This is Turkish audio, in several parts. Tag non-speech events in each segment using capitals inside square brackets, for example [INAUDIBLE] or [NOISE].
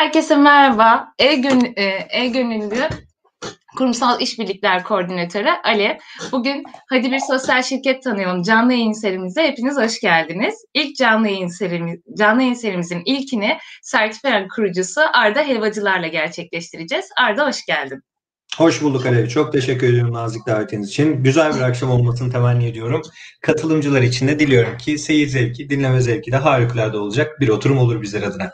Herkese merhaba. E-Gönüllü, e-Gönüllü Kurumsal İşbirlikler Koordinatörü Ali. Bugün Hadi Bir Sosyal Şirket Tanıyalım canlı yayın serimize hepiniz hoş geldiniz. İlk canlı yayın serimiz, canlı yayın serimizin ilkini Sertifikan kurucusu Arda Helvacılar'la gerçekleştireceğiz. Arda hoş geldin. Hoş bulduk Alev. Çok teşekkür ediyorum nazik davetiniz için. Güzel bir akşam olmasını temenni ediyorum. Katılımcılar için de diliyorum ki seyir zevki, dinleme zevki de harikulade olacak bir oturum olur bizler adına.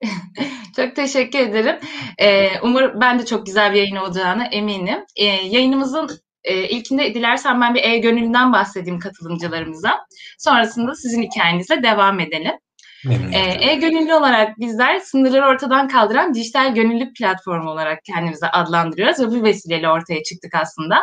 [LAUGHS] çok teşekkür ederim. Ee, umarım ben de çok güzel bir yayın olacağına eminim. Ee, yayınımızın e, ilkinde dilersen ben bir e-gönüllüden bahsedeyim katılımcılarımıza. Sonrasında sizin hikayenizle devam edelim. E-gönüllü olarak bizler sınırları ortadan kaldıran dijital gönüllü platformu olarak kendimizi adlandırıyoruz ve bu vesileyle ortaya çıktık aslında.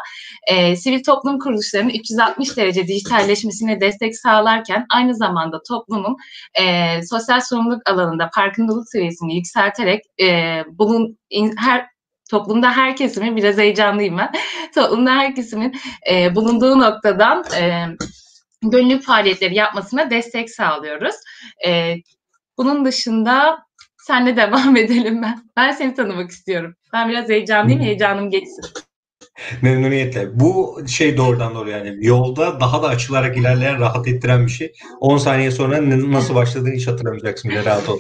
E, sivil toplum kuruluşlarının 360 derece dijitalleşmesine destek sağlarken aynı zamanda toplumun e, sosyal sorumluluk alanında farkındalık seviyesini yükselterek e, bulun in, her toplumda her kesimin biraz heyecanlıyım ben. [LAUGHS] toplumda her kesimin e, bulunduğu noktadan e, gönüllü faaliyetleri yapmasına destek sağlıyoruz. E, bunun dışında senle devam [LAUGHS] edelim ben. Ben seni tanımak istiyorum. Ben biraz heyecanlıyım, heyecanım geçsin. Memnuniyetle. Bu şey doğrudan doğru yani yolda daha da açılarak ilerleyen rahat ettiren bir şey. 10 saniye sonra nasıl başladığını hiç hatırlamayacaksın bile rahat ol.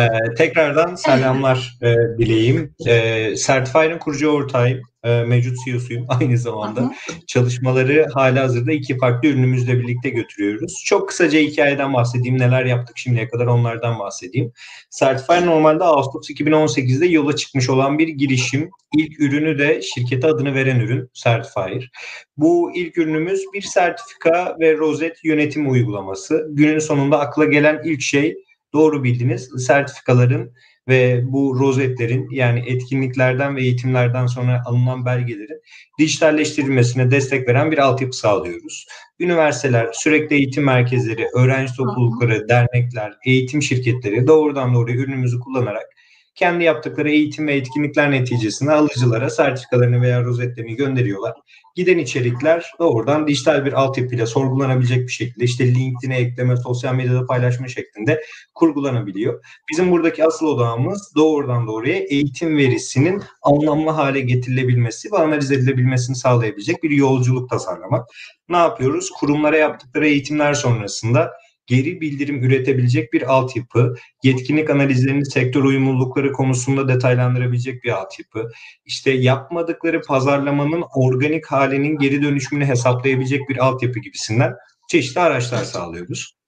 Ee, tekrardan selamlar e, dileyim. Ee, Certify'ın kurucu ortağıyım e, mevcut CEO'suyum [LAUGHS] aynı zamanda. Hı Çalışmaları hala hazırda iki farklı ürünümüzle birlikte götürüyoruz. Çok kısaca hikayeden bahsedeyim. Neler yaptık şimdiye kadar onlardan bahsedeyim. Certify normalde Ağustos 2018'de yola çıkmış olan bir girişim. İlk ürünü de şirkete adını veren ürün Certifier. Bu ilk ürünümüz bir sertifika ve rozet yönetim uygulaması. Günün sonunda akla gelen ilk şey doğru bildiğiniz sertifikaların ve bu rozetlerin yani etkinliklerden ve eğitimlerden sonra alınan belgelerin dijitalleştirilmesine destek veren bir altyapı sağlıyoruz. Üniversiteler, sürekli eğitim merkezleri, öğrenci toplulukları, dernekler, eğitim şirketleri doğrudan doğruya ürünümüzü kullanarak kendi yaptıkları eğitim ve etkinlikler neticesinde alıcılara sertifikalarını veya rozetlerini gönderiyorlar. Giden içerikler doğrudan dijital bir altyapıyla sorgulanabilecek bir şekilde işte LinkedIn'e ekleme, sosyal medyada paylaşma şeklinde kurgulanabiliyor. Bizim buradaki asıl odağımız doğrudan doğruya eğitim verisinin anlamlı hale getirilebilmesi ve analiz edilebilmesini sağlayabilecek bir yolculuk tasarlamak. Ne yapıyoruz? Kurumlara yaptıkları eğitimler sonrasında geri bildirim üretebilecek bir altyapı, yetkinlik analizlerini sektör uyumlulukları konusunda detaylandırabilecek bir altyapı, işte yapmadıkları pazarlamanın organik halinin geri dönüşümünü hesaplayabilecek bir altyapı gibisinden çeşitli araçlar sağlıyoruz.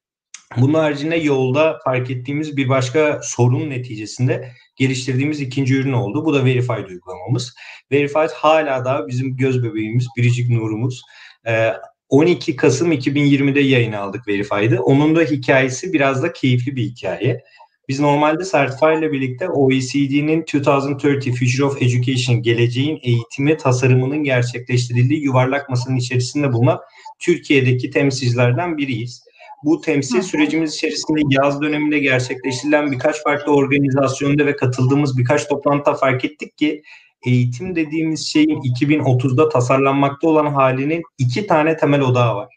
Bunun haricinde yolda fark ettiğimiz bir başka sorun neticesinde geliştirdiğimiz ikinci ürün oldu. Bu da Verified uygulamamız. Verified hala da bizim göz bebeğimiz, biricik nurumuz. Ee, 12 Kasım 2020'de yayın aldık Verify'dı. Onun da hikayesi biraz da keyifli bir hikaye. Biz normalde Certify ile birlikte OECD'nin 2030 Future of Education, geleceğin eğitimi tasarımının gerçekleştirildiği yuvarlak masanın içerisinde bulunan Türkiye'deki temsilcilerden biriyiz. Bu temsil sürecimiz içerisinde yaz döneminde gerçekleştirilen birkaç farklı organizasyonda ve katıldığımız birkaç toplantıda fark ettik ki eğitim dediğimiz şeyin 2030'da tasarlanmakta olan halinin iki tane temel odağı var.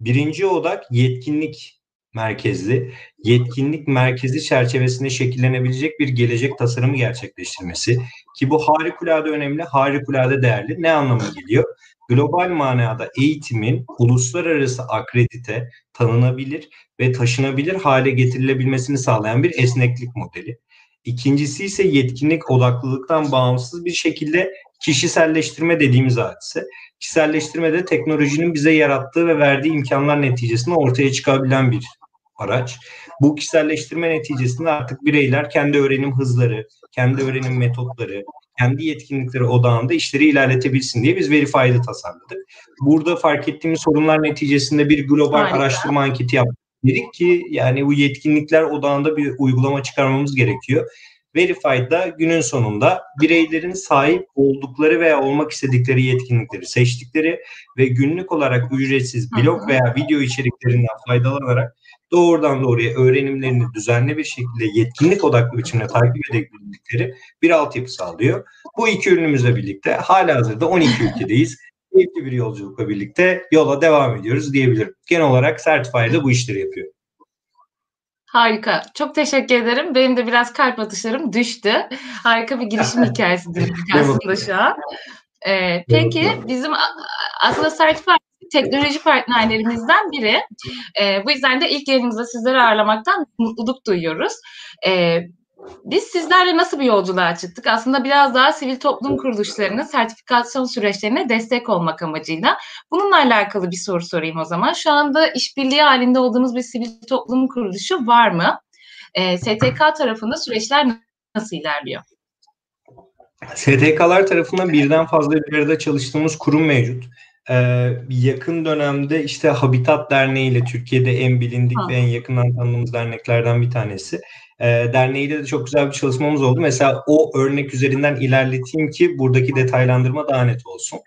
Birinci odak yetkinlik merkezli, yetkinlik merkezi çerçevesinde şekillenebilecek bir gelecek tasarımı gerçekleştirmesi ki bu harikulade önemli, harikulade değerli. Ne anlamı geliyor? Global manada eğitimin uluslararası akredite, tanınabilir ve taşınabilir hale getirilebilmesini sağlayan bir esneklik modeli. İkincisi ise yetkinlik odaklılıktan bağımsız bir şekilde kişiselleştirme dediğimiz hadise. Kişiselleştirme de teknolojinin bize yarattığı ve verdiği imkanlar neticesinde ortaya çıkabilen bir araç. Bu kişiselleştirme neticesinde artık bireyler kendi öğrenim hızları, kendi öğrenim metotları, kendi yetkinlikleri odağında işleri ilerletebilsin diye biz Verify'de tasarladık. Burada fark ettiğimiz sorunlar neticesinde bir global Harika. araştırma anketi yaptık dedik ki yani bu yetkinlikler odağında bir uygulama çıkarmamız gerekiyor. Verified'da günün sonunda bireylerin sahip oldukları veya olmak istedikleri yetkinlikleri seçtikleri ve günlük olarak ücretsiz blog veya video içeriklerinden faydalanarak doğrudan doğruya öğrenimlerini düzenli bir şekilde yetkinlik odaklı biçimde takip edebildikleri bir altyapı sağlıyor. Bu iki ürünümüzle birlikte hala hazırda 12 ülkedeyiz keyifli bir yolculukla birlikte yola devam ediyoruz diyebilirim. Genel olarak Certify'da bu işleri yapıyor. Harika. Çok teşekkür ederim. Benim de biraz kalp atışlarım düştü. Harika bir girişim [LAUGHS] hikayesi dinledik aslında şu an. Ee, peki bizim aslında Certified teknoloji partnerlerimizden biri. Ee, bu yüzden de ilk yayınımızda sizleri ağırlamaktan mutluluk duyuyoruz. Ee, biz sizlerle nasıl bir yolculuğa çıktık? Aslında biraz daha sivil toplum kuruluşlarının sertifikasyon süreçlerine destek olmak amacıyla. Bununla alakalı bir soru sorayım o zaman. Şu anda işbirliği halinde olduğunuz bir sivil toplum kuruluşu var mı? E, ee, STK tarafında süreçler nasıl ilerliyor? STK'lar tarafından birden fazla bir arada çalıştığımız kurum mevcut. Ee, yakın dönemde işte Habitat Derneği ile Türkiye'de en bilindik ha. ve en yakından tanıdığımız derneklerden bir tanesi. Ee, derneğiyle de çok güzel bir çalışmamız oldu. Mesela o örnek üzerinden ilerleteyim ki buradaki detaylandırma daha net olsun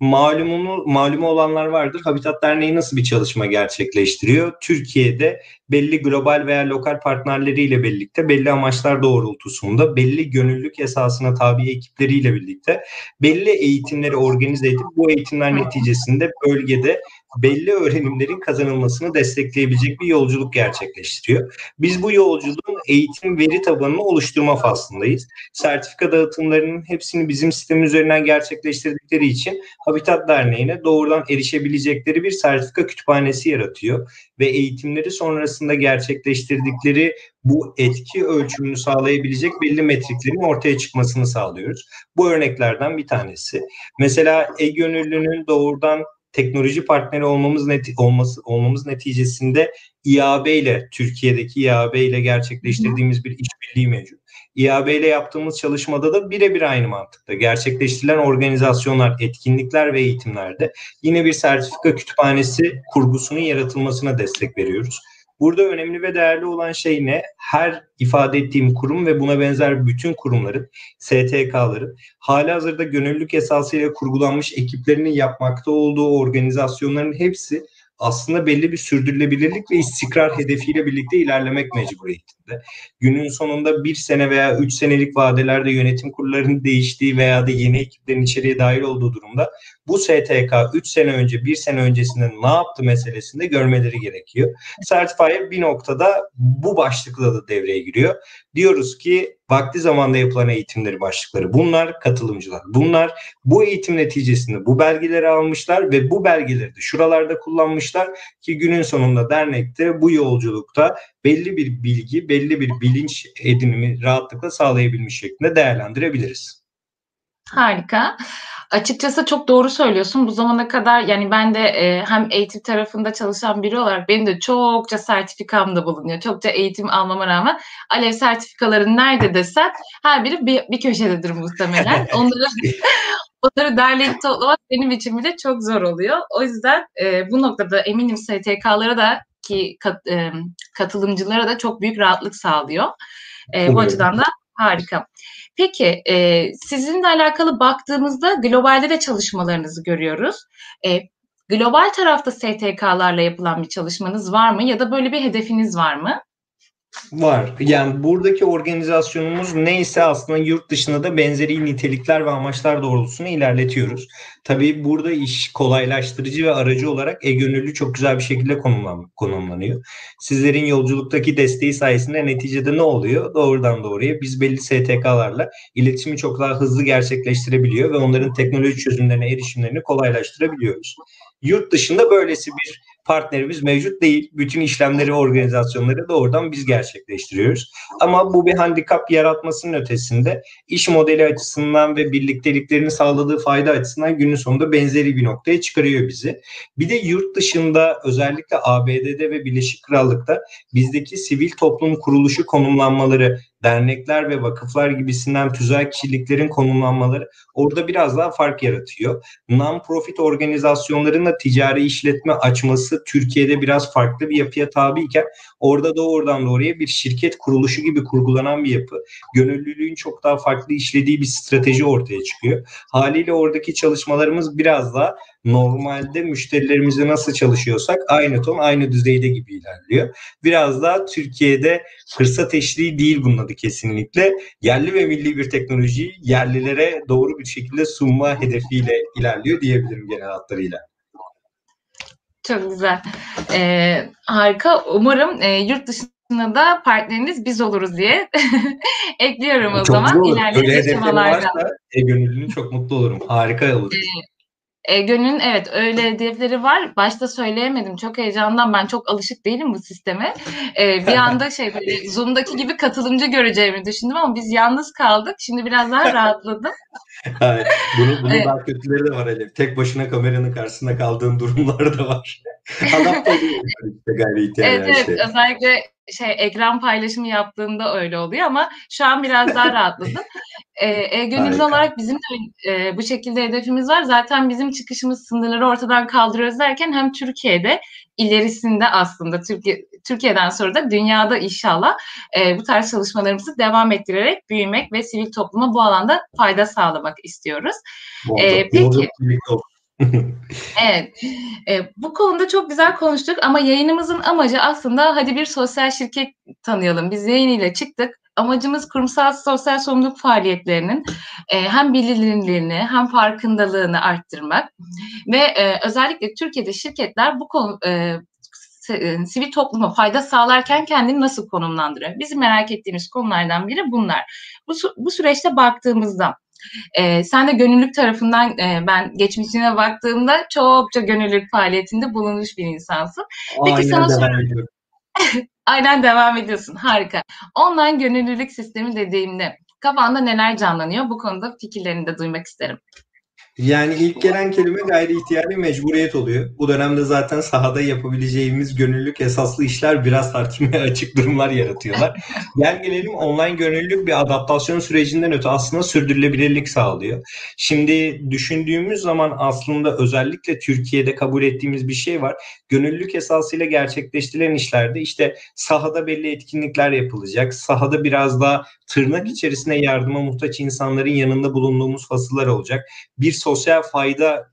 malumunu, malumu olanlar vardır. Habitat Derneği nasıl bir çalışma gerçekleştiriyor? Türkiye'de belli global veya lokal partnerleriyle birlikte belli amaçlar doğrultusunda belli gönüllülük esasına tabi ekipleriyle birlikte belli eğitimleri organize edip bu eğitimler neticesinde bölgede belli öğrenimlerin kazanılmasını destekleyebilecek bir yolculuk gerçekleştiriyor. Biz bu yolculuğun eğitim veri tabanını oluşturma faslındayız. Sertifika dağıtımlarının hepsini bizim sistem üzerinden gerçekleştirdikleri için Habitat Derneği'ne doğrudan erişebilecekleri bir sertifika kütüphanesi yaratıyor ve eğitimleri sonrasında gerçekleştirdikleri bu etki ölçümünü sağlayabilecek belli metriklerin ortaya çıkmasını sağlıyoruz. Bu örneklerden bir tanesi. Mesela e-gönüllünün doğrudan teknoloji partneri olmamız neti olması olmamız neticesinde İAB ile Türkiye'deki İAB ile gerçekleştirdiğimiz bir işbirliği mevcut. İAB ile yaptığımız çalışmada da birebir aynı mantıkta gerçekleştirilen organizasyonlar, etkinlikler ve eğitimlerde yine bir sertifika kütüphanesi kurgusunun yaratılmasına destek veriyoruz. Burada önemli ve değerli olan şey ne? Her ifade ettiğim kurum ve buna benzer bütün kurumların, STK'ların hali hazırda gönüllülük esasıyla kurgulanmış ekiplerinin yapmakta olduğu organizasyonların hepsi aslında belli bir sürdürülebilirlik ve istikrar hedefiyle birlikte ilerlemek mecburiyetinde. Günün sonunda bir sene veya üç senelik vadelerde yönetim kurullarının değiştiği veya da yeni ekiplerin içeriye dahil olduğu durumda bu STK 3 sene önce, 1 sene öncesinde ne yaptı meselesinde görmeleri gerekiyor. Certifier bir noktada bu başlıkla da devreye giriyor. Diyoruz ki vakti zamanda yapılan eğitimleri başlıkları bunlar katılımcılar. Bunlar bu eğitim neticesinde bu belgeleri almışlar ve bu belgeleri de şuralarda kullanmışlar ki günün sonunda dernekte bu yolculukta belli bir bilgi, belli bir bilinç edinimi rahatlıkla sağlayabilmiş şeklinde değerlendirebiliriz. Harika. Açıkçası çok doğru söylüyorsun. Bu zamana kadar yani ben de e, hem eğitim tarafında çalışan biri olarak benim de çokça sertifikam da bulunuyor. Çokça eğitim almama rağmen Alev sertifikaları nerede desen her biri bir, bir köşededir muhtemelen. [LAUGHS] Onları onları derleyip toplamak benim için bile çok zor oluyor. O yüzden e, bu noktada eminim STK'lara da ki kat, e, katılımcılara da çok büyük rahatlık sağlıyor. E, bu açıdan da harika. Peki e, sizinle alakalı baktığımızda globalde de çalışmalarınızı görüyoruz. E, global tarafta STK'larla yapılan bir çalışmanız var mı ya da böyle bir hedefiniz var mı? Var. Yani buradaki organizasyonumuz neyse aslında yurt dışında da benzeri nitelikler ve amaçlar doğrultusunu ilerletiyoruz. Tabii burada iş kolaylaştırıcı ve aracı olarak e-gönüllü çok güzel bir şekilde konumlan, konumlanıyor. Sizlerin yolculuktaki desteği sayesinde neticede ne oluyor? Doğrudan doğruya biz belli STK'larla iletişimi çok daha hızlı gerçekleştirebiliyor ve onların teknoloji çözümlerine erişimlerini kolaylaştırabiliyoruz. Yurt dışında böylesi bir partnerimiz mevcut değil. Bütün işlemleri, organizasyonları doğrudan biz gerçekleştiriyoruz. Ama bu bir handikap yaratmasının ötesinde iş modeli açısından ve birlikteliklerini sağladığı fayda açısından günün sonunda benzeri bir noktaya çıkarıyor bizi. Bir de yurt dışında özellikle ABD'de ve Birleşik Krallık'ta bizdeki sivil toplum kuruluşu konumlanmaları dernekler ve vakıflar gibisinden tüzel kişiliklerin konumlanmaları orada biraz daha fark yaratıyor. Non-profit organizasyonların da ticari işletme açması Türkiye'de biraz farklı bir yapıya tabiyken orada doğrudan doğruya bir şirket kuruluşu gibi kurgulanan bir yapı. Gönüllülüğün çok daha farklı işlediği bir strateji ortaya çıkıyor. Haliyle oradaki çalışmalarımız biraz daha normalde müşterilerimizle nasıl çalışıyorsak aynı ton aynı düzeyde gibi ilerliyor. Biraz daha Türkiye'de fırsat eşliği değil bunun adı kesinlikle. Yerli ve milli bir teknolojiyi yerlilere doğru bir şekilde sunma hedefiyle ilerliyor diyebilirim genel hatlarıyla. Çok güzel. Ee, harika. Umarım e, yurt dışında da partneriniz biz oluruz diye [LAUGHS] ekliyorum o Çok zaman. güzel olur. Öyle hedeflerin aşamalarda. varsa e-gönüllünün çok mutlu olurum. Harika olur. E, Gönül'ün evet öyle hedefleri var. Başta söyleyemedim. Çok heyecandan ben çok alışık değilim bu sisteme. E, bir anda [LAUGHS] şey böyle Zoom'daki gibi katılımcı göreceğimi düşündüm ama biz yalnız kaldık. Şimdi biraz daha rahatladım. [LAUGHS] Evet, bunun, bunun Evet. daha kötüleri de var Elif. Tek başına kameranın karşısında kaldığın durumlar da var. [LAUGHS] Adapte işte gayri ihtiyar Evet evet şey. özellikle şey ekran paylaşımı yaptığında öyle oluyor ama şu an biraz daha rahatladım. E, e, gönüllü olarak bizim de e, bu şekilde hedefimiz var. Zaten bizim çıkışımız sınırları ortadan kaldırıyoruz derken hem Türkiye'de ilerisinde aslında Türkiye Türkiye'den sonra da dünyada inşallah e, bu tarz çalışmalarımızı devam ettirerek büyümek ve sivil topluma bu alanda fayda sağlamak istiyoruz. Ee, peki. [LAUGHS] Evet, e, bu konuda çok güzel konuştuk ama yayınımızın amacı aslında hadi bir sosyal şirket tanıyalım. Biz yayın ile çıktık. Amacımız kurumsal sosyal sorumluluk faaliyetlerinin e, hem bilinirliğini hem farkındalığını arttırmak ve e, özellikle Türkiye'de şirketler bu konu e, e, sivil topluma fayda sağlarken kendini nasıl konumlandırıyor? Bizim merak ettiğimiz konulardan biri bunlar. Bu, bu süreçte baktığımızda ee, sen de gönüllülük tarafından e, ben geçmişine baktığımda çokça gönüllülük faaliyetinde bulunmuş bir insansın. Peki Aynen sana ediyorum. [LAUGHS] Aynen devam ediyorsun. Harika. Online gönüllülük sistemi dediğimde kafanda neler canlanıyor? Bu konuda fikirlerini de duymak isterim. Yani ilk gelen kelime gayri ihtiyari mecburiyet oluyor. Bu dönemde zaten sahada yapabileceğimiz gönüllülük esaslı işler biraz tartışmaya açık durumlar yaratıyorlar. [LAUGHS] Gel gelelim online gönüllülük bir adaptasyon sürecinden öte aslında sürdürülebilirlik sağlıyor. Şimdi düşündüğümüz zaman aslında özellikle Türkiye'de kabul ettiğimiz bir şey var. Gönüllülük esasıyla gerçekleştirilen işlerde işte sahada belli etkinlikler yapılacak. Sahada biraz daha tırnak içerisinde yardıma muhtaç insanların yanında bulunduğumuz fasıllar olacak. Bir sosyal fayda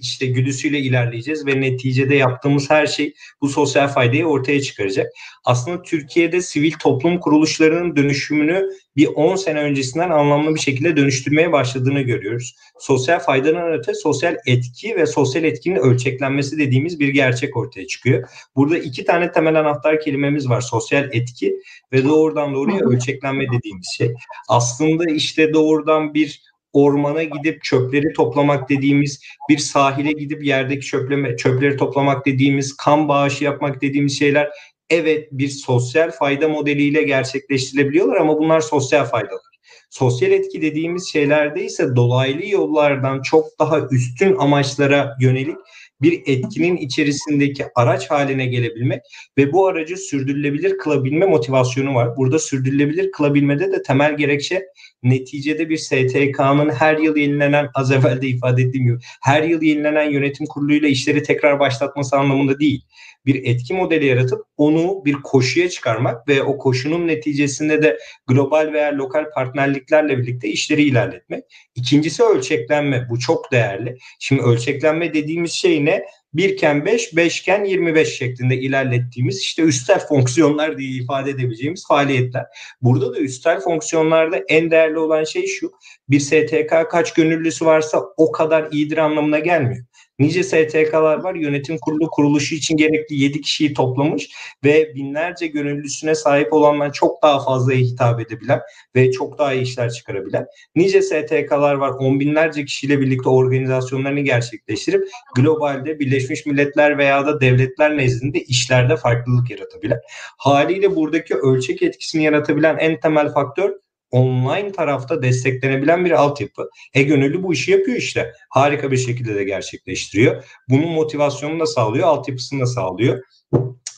işte güdüsüyle ilerleyeceğiz ve neticede yaptığımız her şey bu sosyal faydayı ortaya çıkaracak. Aslında Türkiye'de sivil toplum kuruluşlarının dönüşümünü bir 10 sene öncesinden anlamlı bir şekilde dönüştürmeye başladığını görüyoruz. Sosyal faydanın öte sosyal etki ve sosyal etkinin ölçeklenmesi dediğimiz bir gerçek ortaya çıkıyor. Burada iki tane temel anahtar kelimemiz var. Sosyal etki ve doğrudan doğruya ölçeklenme dediğimiz şey. Aslında işte doğrudan bir ormana gidip çöpleri toplamak dediğimiz, bir sahile gidip yerdeki çöpleme, çöpleri toplamak dediğimiz, kan bağışı yapmak dediğimiz şeyler evet bir sosyal fayda modeliyle gerçekleştirilebiliyorlar ama bunlar sosyal faydalar. Sosyal etki dediğimiz şeylerde ise dolaylı yollardan çok daha üstün amaçlara yönelik bir etkinin içerisindeki araç haline gelebilmek ve bu aracı sürdürülebilir kılabilme motivasyonu var. Burada sürdürülebilir kılabilmede de temel gerekçe neticede bir STK'nın her yıl yenilenen az evvel de ifade ettiğim gibi her yıl yenilenen yönetim kuruluyla işleri tekrar başlatması anlamında değil. Bir etki modeli yaratıp onu bir koşuya çıkarmak ve o koşunun neticesinde de global veya lokal partnerliklerle birlikte işleri ilerletmek. İkincisi ölçeklenme. Bu çok değerli. Şimdi ölçeklenme dediğimiz şey ne? Birken 5, beşken 25 şeklinde ilerlettiğimiz işte üstel fonksiyonlar diye ifade edebileceğimiz faaliyetler. Burada da üstel fonksiyonlarda en değerli olan şey şu. Bir STK kaç gönüllüsü varsa o kadar iyidir anlamına gelmiyor. Nice STK'lar var yönetim kurulu kuruluşu için gerekli 7 kişiyi toplamış ve binlerce gönüllüsüne sahip olanlar çok daha fazla hitap edebilen ve çok daha iyi işler çıkarabilen. Nice STK'lar var on binlerce kişiyle birlikte organizasyonlarını gerçekleştirip globalde Birleşmiş Milletler veya da devletler nezdinde işlerde farklılık yaratabilen. Haliyle buradaki ölçek etkisini yaratabilen en temel faktör online tarafta desteklenebilen bir altyapı. E gönüllü bu işi yapıyor işte. Harika bir şekilde de gerçekleştiriyor. Bunun motivasyonunu da sağlıyor, altyapısını da sağlıyor.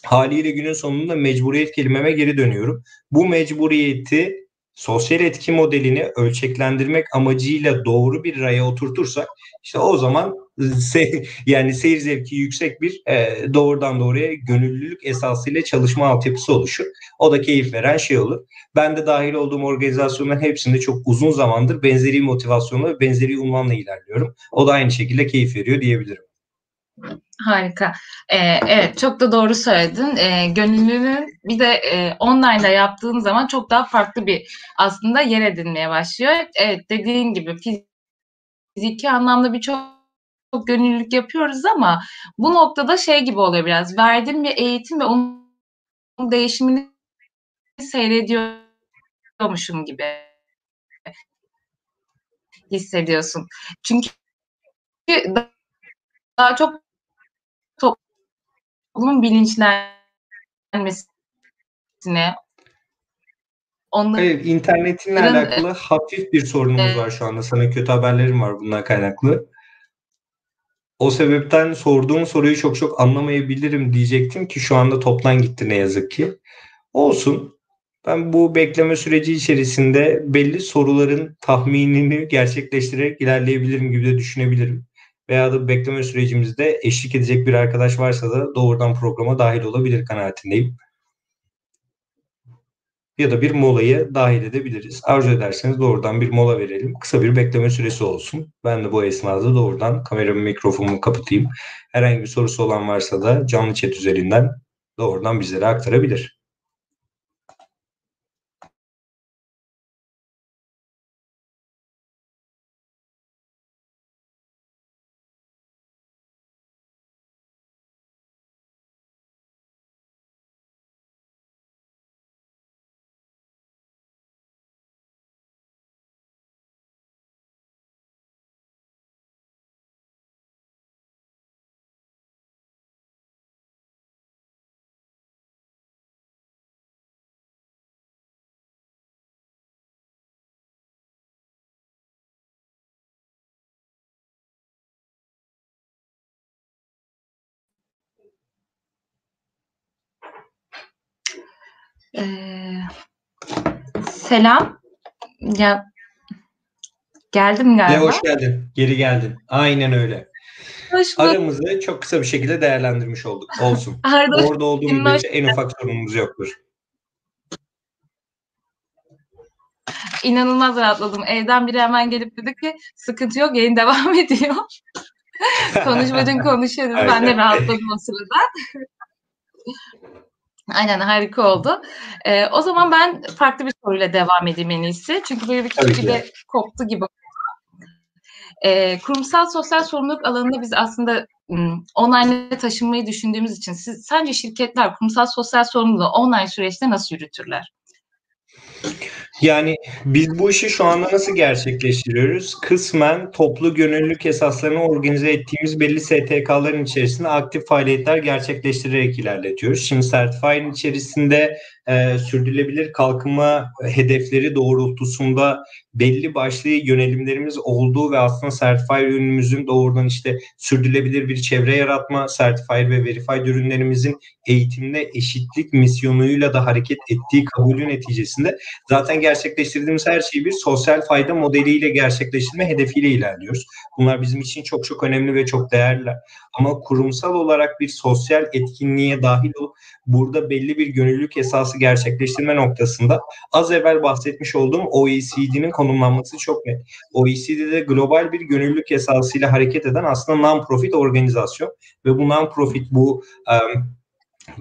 Haliyle günün sonunda mecburiyet kelimeme geri dönüyorum. Bu mecburiyeti sosyal etki modelini ölçeklendirmek amacıyla doğru bir raya oturtursak işte o zaman se yani seyir zevki yüksek bir e, doğrudan doğruya gönüllülük esasıyla çalışma altyapısı oluşur. O da keyif veren şey olur. Ben de dahil olduğum organizasyonların hepsinde çok uzun zamandır benzeri motivasyonla ve benzeri unvanla ilerliyorum. O da aynı şekilde keyif veriyor diyebilirim. Harika. Ee, evet çok da doğru söyledin. Ee, gönüllünün bir de e, online'da yaptığın zaman çok daha farklı bir aslında yer edinmeye başlıyor. Evet dediğin gibi fiziki anlamda birçok çok gönüllülük yapıyoruz ama bu noktada şey gibi oluyor biraz. Verdiğim bir eğitim ve onun değişimini seyrediyormuşum gibi hissediyorsun. Çünkü daha çok toplumun bilinçlenmesine onların evet, internetinle alakalı hafif bir sorunumuz var şu anda. Sana kötü haberlerim var bundan kaynaklı. O sebepten sorduğum soruyu çok çok anlamayabilirim diyecektim ki şu anda toptan gitti ne yazık ki. Olsun. Ben bu bekleme süreci içerisinde belli soruların tahminini gerçekleştirerek ilerleyebilirim gibi de düşünebilirim. Veya da bekleme sürecimizde eşlik edecek bir arkadaş varsa da doğrudan programa dahil olabilir kanaatindeyim. Ya da bir molayı dahil edebiliriz. Arzu ederseniz doğrudan bir mola verelim. Kısa bir bekleme süresi olsun. Ben de bu esnada doğrudan kameramı mikrofonumu kapatayım. Herhangi bir sorusu olan varsa da canlı chat üzerinden doğrudan bizlere aktarabilir. Ee, selam. Ya geldim galiba. Ya hoş geldin. Geri geldin. Aynen öyle. Hoş Aramızı çok kısa bir şekilde değerlendirmiş olduk. Olsun. [LAUGHS] Arda, Orada olduğumuz müddetçe en ufak sorunumuz yoktur. İnanılmaz rahatladım. Evden biri hemen gelip dedi ki sıkıntı yok yayın devam [LAUGHS] ediyor. Konuşmadın konuşuyoruz. Ben de rahatladım o sırada. [LAUGHS] Aynen harika oldu. Ee, o zaman ben farklı bir soruyla devam edeyim en iyisi. Çünkü böyle bir kişi de koptu gibi. Ee, kurumsal sosyal sorumluluk alanında biz aslında online taşınmayı düşündüğümüz için siz, sence şirketler kurumsal sosyal sorumluluğu online süreçte nasıl yürütürler? Yani biz bu işi şu anda nasıl gerçekleştiriyoruz? Kısmen toplu gönüllülük esaslarını organize ettiğimiz belli STK'ların içerisinde aktif faaliyetler gerçekleştirerek ilerletiyoruz. Şimdi Certify'ın içerisinde e, sürdürülebilir kalkınma hedefleri doğrultusunda belli başlı yönelimlerimiz olduğu ve aslında Certified ürünümüzün doğrudan işte sürdürülebilir bir çevre yaratma, Certified ve Verified ürünlerimizin eğitimde eşitlik misyonuyla da hareket ettiği kabulü neticesinde zaten gerçekleştirdiğimiz her şeyi bir sosyal fayda modeliyle gerçekleştirme hedefiyle ilerliyoruz. Bunlar bizim için çok çok önemli ve çok değerli. Ama kurumsal olarak bir sosyal etkinliğe dahil olup burada belli bir gönüllülük esası gerçekleştirme noktasında az evvel bahsetmiş olduğum OECD'nin konumlanması çok net. OECD'de global bir gönüllülük esasıyla hareket eden aslında non-profit organizasyon ve bu non-profit bu um,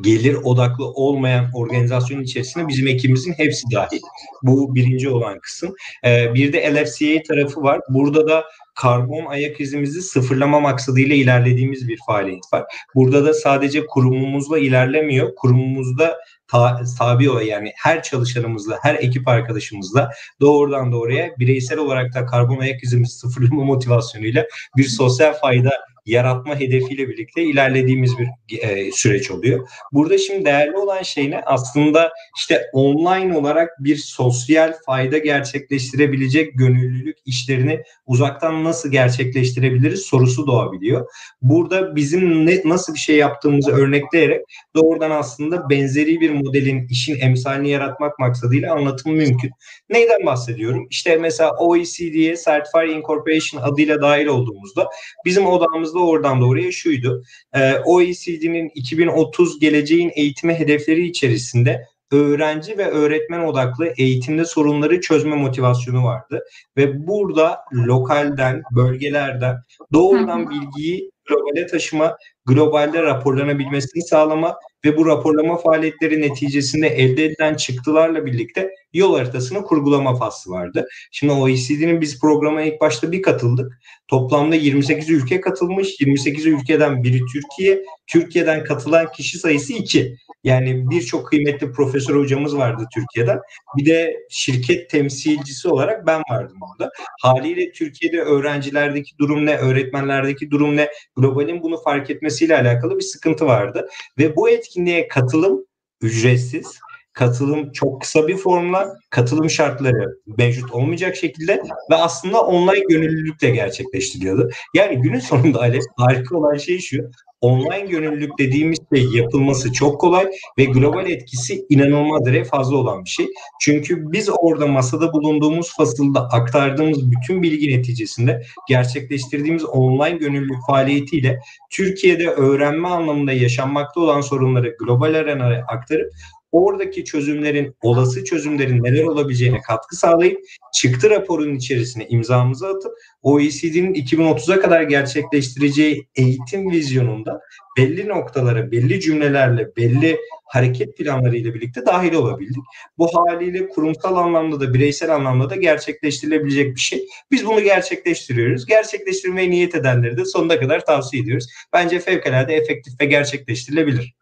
gelir odaklı olmayan organizasyonun içerisinde bizim ekibimizin hepsi dahil. Bu birinci olan kısım. Ee, bir de LFCA tarafı var. Burada da karbon ayak izimizi sıfırlama maksadıyla ilerlediğimiz bir faaliyet var. Burada da sadece kurumumuzla ilerlemiyor. Kurumumuzda ta, tabi olan yani her çalışanımızla, her ekip arkadaşımızla doğrudan doğruya bireysel olarak da karbon ayak izimizi [LAUGHS] sıfırlama motivasyonuyla bir sosyal fayda yaratma hedefiyle birlikte ilerlediğimiz bir e, süreç oluyor. Burada şimdi değerli olan şey ne? Aslında işte online olarak bir sosyal fayda gerçekleştirebilecek gönüllülük işlerini uzaktan nasıl gerçekleştirebiliriz sorusu doğabiliyor. Burada bizim ne, nasıl bir şey yaptığımızı örnekleyerek doğrudan aslında benzeri bir modelin işin emsalini yaratmak maksadıyla anlatımı mümkün. Neyden bahsediyorum? İşte mesela OECD'ye Certified Incorporation adıyla dahil olduğumuzda bizim odamızda oradan doğruya şuydu. Ee, OECD'nin 2030 geleceğin eğitimi hedefleri içerisinde öğrenci ve öğretmen odaklı eğitimde sorunları çözme motivasyonu vardı. Ve burada lokalden, bölgelerden doğrudan bilgiyi globale taşıma, globalde raporlanabilmesini sağlama ve bu raporlama faaliyetleri neticesinde elde edilen çıktılarla birlikte yol haritasını kurgulama faslı vardı. Şimdi OECD'nin biz programa ilk başta bir katıldık. Toplamda 28 ülke katılmış. 28 ülkeden biri Türkiye. Türkiye'den katılan kişi sayısı 2. Yani birçok kıymetli profesör hocamız vardı Türkiye'den. Bir de şirket temsilcisi olarak ben vardım orada. Haliyle Türkiye'de öğrencilerdeki durum ne, öğretmenlerdeki durum ne, globalin bunu fark etmesiyle alakalı bir sıkıntı vardı. Ve bu etkinliğe katılım ücretsiz katılım çok kısa bir formla, katılım şartları mevcut olmayacak şekilde ve aslında online gönüllülükle gerçekleştiriliyordu. Yani günün sonunda Ali harika olan şey şu, online gönüllülük dediğimiz şey yapılması çok kolay ve global etkisi inanılmaz derece fazla olan bir şey. Çünkü biz orada masada bulunduğumuz fasılda aktardığımız bütün bilgi neticesinde gerçekleştirdiğimiz online gönüllülük faaliyetiyle Türkiye'de öğrenme anlamında yaşanmakta olan sorunları global arenaya aktarıp oradaki çözümlerin, olası çözümlerin neler olabileceğine katkı sağlayıp çıktı raporunun içerisine imzamızı atıp OECD'nin 2030'a kadar gerçekleştireceği eğitim vizyonunda belli noktalara, belli cümlelerle, belli hareket planlarıyla birlikte dahil olabildik. Bu haliyle kurumsal anlamda da bireysel anlamda da gerçekleştirilebilecek bir şey. Biz bunu gerçekleştiriyoruz. Gerçekleştirmeye niyet edenleri de sonuna kadar tavsiye ediyoruz. Bence fevkalade efektif ve gerçekleştirilebilir.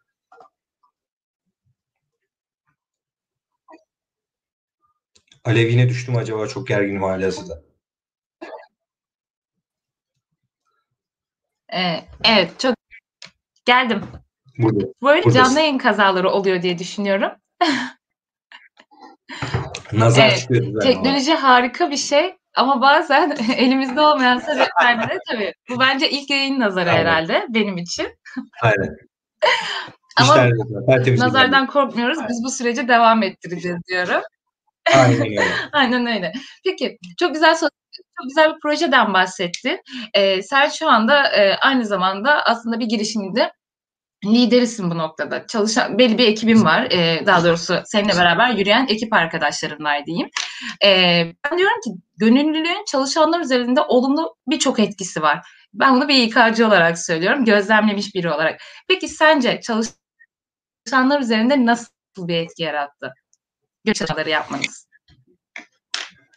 Alevine düştüm acaba çok gerginim hala hazırda. Ee, evet çok geldim. Burada. Böyle Buradasın. canlı yayın kazaları oluyor diye düşünüyorum. [LAUGHS] Nazar Evet, çıkıyor. Teknoloji harika bir şey ama bazen [LAUGHS] elimizde olmayan sebeplerde de [LAUGHS] tabii. Bu bence ilk yayın nazarı Aynen. herhalde benim için. Aynen. Ama Nazardan korkmuyoruz. Biz bu süreci devam ettireceğiz diyorum. Aynen öyle. [LAUGHS] Aynen öyle. Peki çok güzel çok güzel bir projeden bahsettin. Ee, sen şu anda e, aynı zamanda aslında bir girişimde liderisin bu noktada. Çalışan belli bir ekibin var. Ee, daha doğrusu seninle beraber yürüyen ekip arkadaşlarım diyeyim. Ee, ben diyorum ki gönüllülüğün çalışanlar üzerinde olumlu birçok etkisi var. Ben bunu bir İK'cı olarak söylüyorum. Gözlemlemiş biri olarak. Peki sence çalışanlar üzerinde nasıl bir etki yarattı? Gönüllü çalışmaları yapmanız.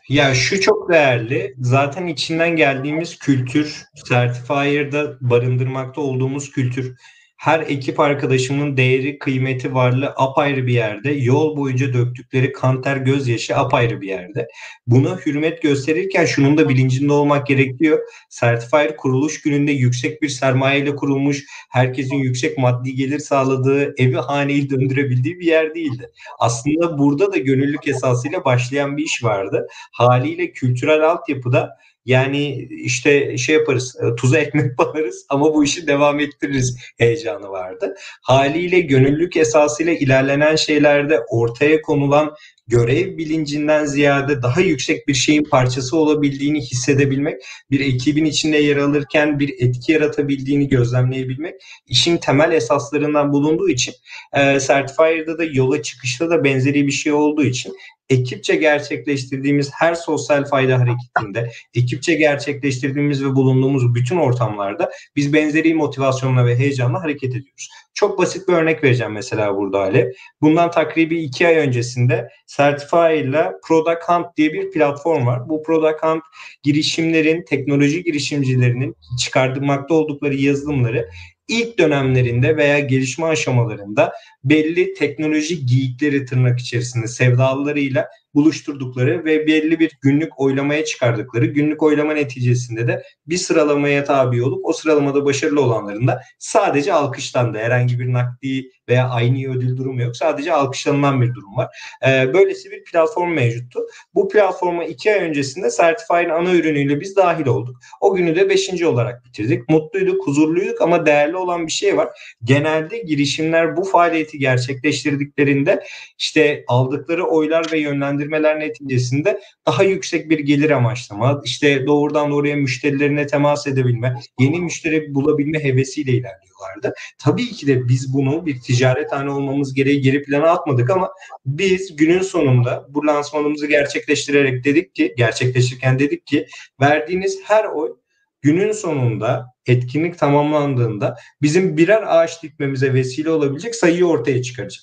Ya şu çok değerli. Zaten içinden geldiğimiz kültür, Certifier'da barındırmakta olduğumuz kültür. Her ekip arkadaşımın değeri, kıymeti, varlığı apayrı bir yerde. Yol boyunca döktükleri kan ter gözyaşı apayrı bir yerde. Buna hürmet gösterirken şunun da bilincinde olmak gerekiyor. Certifier kuruluş gününde yüksek bir sermayeyle kurulmuş, herkesin yüksek maddi gelir sağladığı, evi haneyi döndürebildiği bir yer değildi. Aslında burada da gönüllülük esasıyla başlayan bir iş vardı. Haliyle kültürel altyapıda yani işte şey yaparız, e, tuza ekmek [LAUGHS] banarız ama bu işi devam ettiririz heyecanı vardı. Haliyle gönüllülük esasıyla ilerlenen şeylerde ortaya konulan görev bilincinden ziyade daha yüksek bir şeyin parçası olabildiğini hissedebilmek, bir ekibin içinde yer alırken bir etki yaratabildiğini gözlemleyebilmek işin temel esaslarından bulunduğu için e, Certifier'da da yola çıkışta da benzeri bir şey olduğu için ekipçe gerçekleştirdiğimiz her sosyal fayda hareketinde, ekipçe gerçekleştirdiğimiz ve bulunduğumuz bütün ortamlarda biz benzeri motivasyonla ve heyecanla hareket ediyoruz. Çok basit bir örnek vereceğim mesela burada Ali. Bundan takribi iki ay öncesinde Certify ile Product Hunt diye bir platform var. Bu Product Hunt girişimlerin, teknoloji girişimcilerinin çıkartmakta oldukları yazılımları ilk dönemlerinde veya gelişme aşamalarında belli teknoloji geyikleri tırnak içerisinde sevdalılarıyla buluşturdukları ve belli bir günlük oylamaya çıkardıkları günlük oylama neticesinde de bir sıralamaya tabi olup o sıralamada başarılı olanların da sadece alkışlandı. Herhangi bir nakdi veya aynı ödül durumu yok. Sadece alkışlanılan bir durum var. Ee, böylesi bir platform mevcuttu. Bu platforma iki ay öncesinde Certify'ın ana ürünüyle biz dahil olduk. O günü de beşinci olarak bitirdik. Mutluyduk, huzurluyduk ama değerli olan bir şey var. Genelde girişimler bu faaliyeti gerçekleştirdiklerinde işte aldıkları oylar ve yönlendirmeler neticesinde daha yüksek bir gelir amaçlama, işte doğrudan doğruya müşterilerine temas edebilme, yeni müşteri bulabilme hevesiyle ilerliyorlardı. Tabii ki de biz bunu bir ticarethane olmamız gereği geri plana atmadık ama biz günün sonunda bu lansmanımızı gerçekleştirerek dedik ki, gerçekleştirirken dedik ki verdiğiniz her oy günün sonunda etkinlik tamamlandığında bizim birer ağaç dikmemize vesile olabilecek sayıyı ortaya çıkaracak.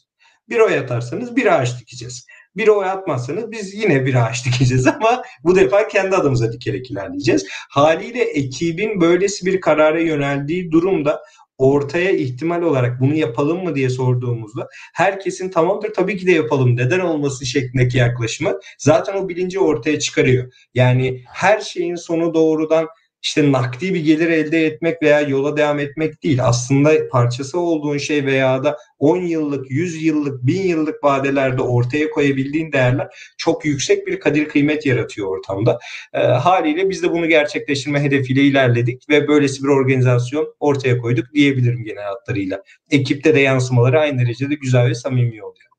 Bir oy atarsanız bir ağaç dikeceğiz. Bir oy atmazsanız biz yine bir ağaç [LAUGHS] dikeceğiz ama bu defa kendi adımıza dikerek ilerleyeceğiz. Haliyle ekibin böylesi bir karara yöneldiği durumda ortaya ihtimal olarak bunu yapalım mı diye sorduğumuzda herkesin tamamdır tabii ki de yapalım neden olmasın şeklindeki yaklaşımı zaten o bilinci ortaya çıkarıyor. Yani her şeyin sonu doğrudan işte nakdi bir gelir elde etmek veya yola devam etmek değil. Aslında parçası olduğun şey veya da 10 yıllık, 100 yıllık, 1000 yıllık vadelerde ortaya koyabildiğin değerler çok yüksek bir kadir kıymet yaratıyor ortamda. E, haliyle biz de bunu gerçekleştirme hedefiyle ilerledik ve böylesi bir organizasyon ortaya koyduk diyebilirim genel hatlarıyla. Ekipte de yansımaları aynı derecede güzel ve samimi oluyor.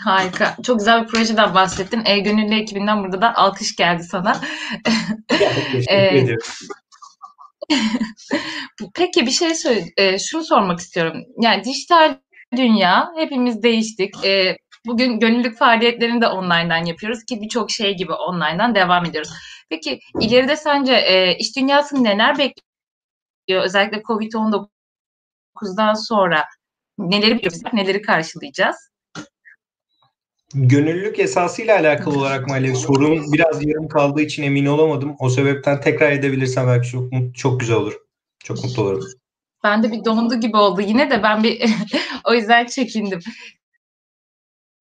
Harika. Çok güzel bir projeden bahsettin. E Gönüllü ekibinden burada da alkış geldi sana. [LAUGHS] e, Peki bir şey söyle, e, şunu sormak istiyorum. Yani dijital dünya hepimiz değiştik. E, bugün gönüllülük faaliyetlerini de online'dan yapıyoruz ki birçok şey gibi online'dan devam ediyoruz. Peki ileride sence e, iş dünyası neler bekliyor? Özellikle Covid-19'dan sonra neleri biliyoruz, neleri karşılayacağız? Gönüllülük esasıyla alakalı olarak mı sorun biraz yarım kaldığı için emin olamadım. O sebepten tekrar edebilirsen belki çok çok güzel olur. Çok mutlu olurum. Ben de bir dondu gibi oldu yine de ben bir [LAUGHS] o yüzden çekindim.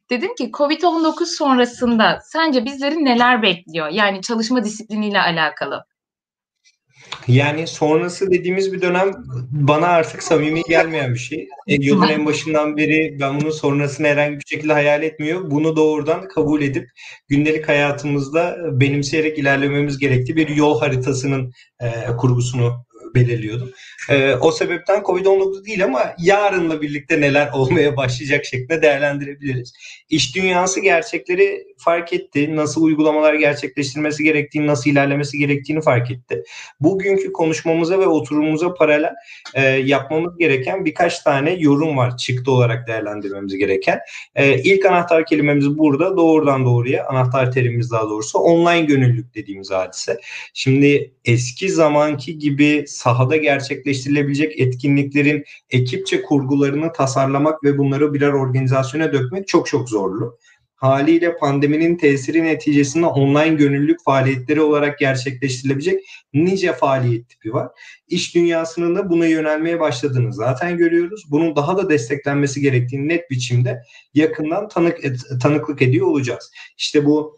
Dedim ki Covid-19 sonrasında sence bizleri neler bekliyor? Yani çalışma disipliniyle alakalı. Yani sonrası dediğimiz bir dönem bana artık samimi gelmeyen bir şey. E, yolun en başından beri ben bunun sonrasını herhangi bir şekilde hayal etmiyor. Bunu doğrudan kabul edip gündelik hayatımızda benimseyerek ilerlememiz gerektiği bir yol haritasının e, kurgusunu belirliyordum. E, o sebepten Covid-19 değil ama yarınla birlikte neler olmaya başlayacak şeklinde değerlendirebiliriz. İş dünyası gerçekleri fark etti. Nasıl uygulamalar gerçekleştirmesi gerektiğini, nasıl ilerlemesi gerektiğini fark etti. Bugünkü konuşmamıza ve oturumumuza paralel e, yapmamız gereken birkaç tane yorum var çıktı olarak değerlendirmemiz gereken. E, ilk anahtar kelimemiz burada doğrudan doğruya anahtar terimimiz daha doğrusu online gönüllülük dediğimiz hadise. Şimdi eski zamanki gibi sahada gerçekleştirilebilecek etkinliklerin ekipçe kurgularını tasarlamak ve bunları birer organizasyona dökmek çok çok zorlu. Haliyle pandeminin tesiri neticesinde online gönüllülük faaliyetleri olarak gerçekleştirilebilecek nice faaliyet tipi var. İş dünyasının da buna yönelmeye başladığını zaten görüyoruz. Bunun daha da desteklenmesi gerektiğini net biçimde yakından tanık tanıklık ediyor olacağız. İşte bu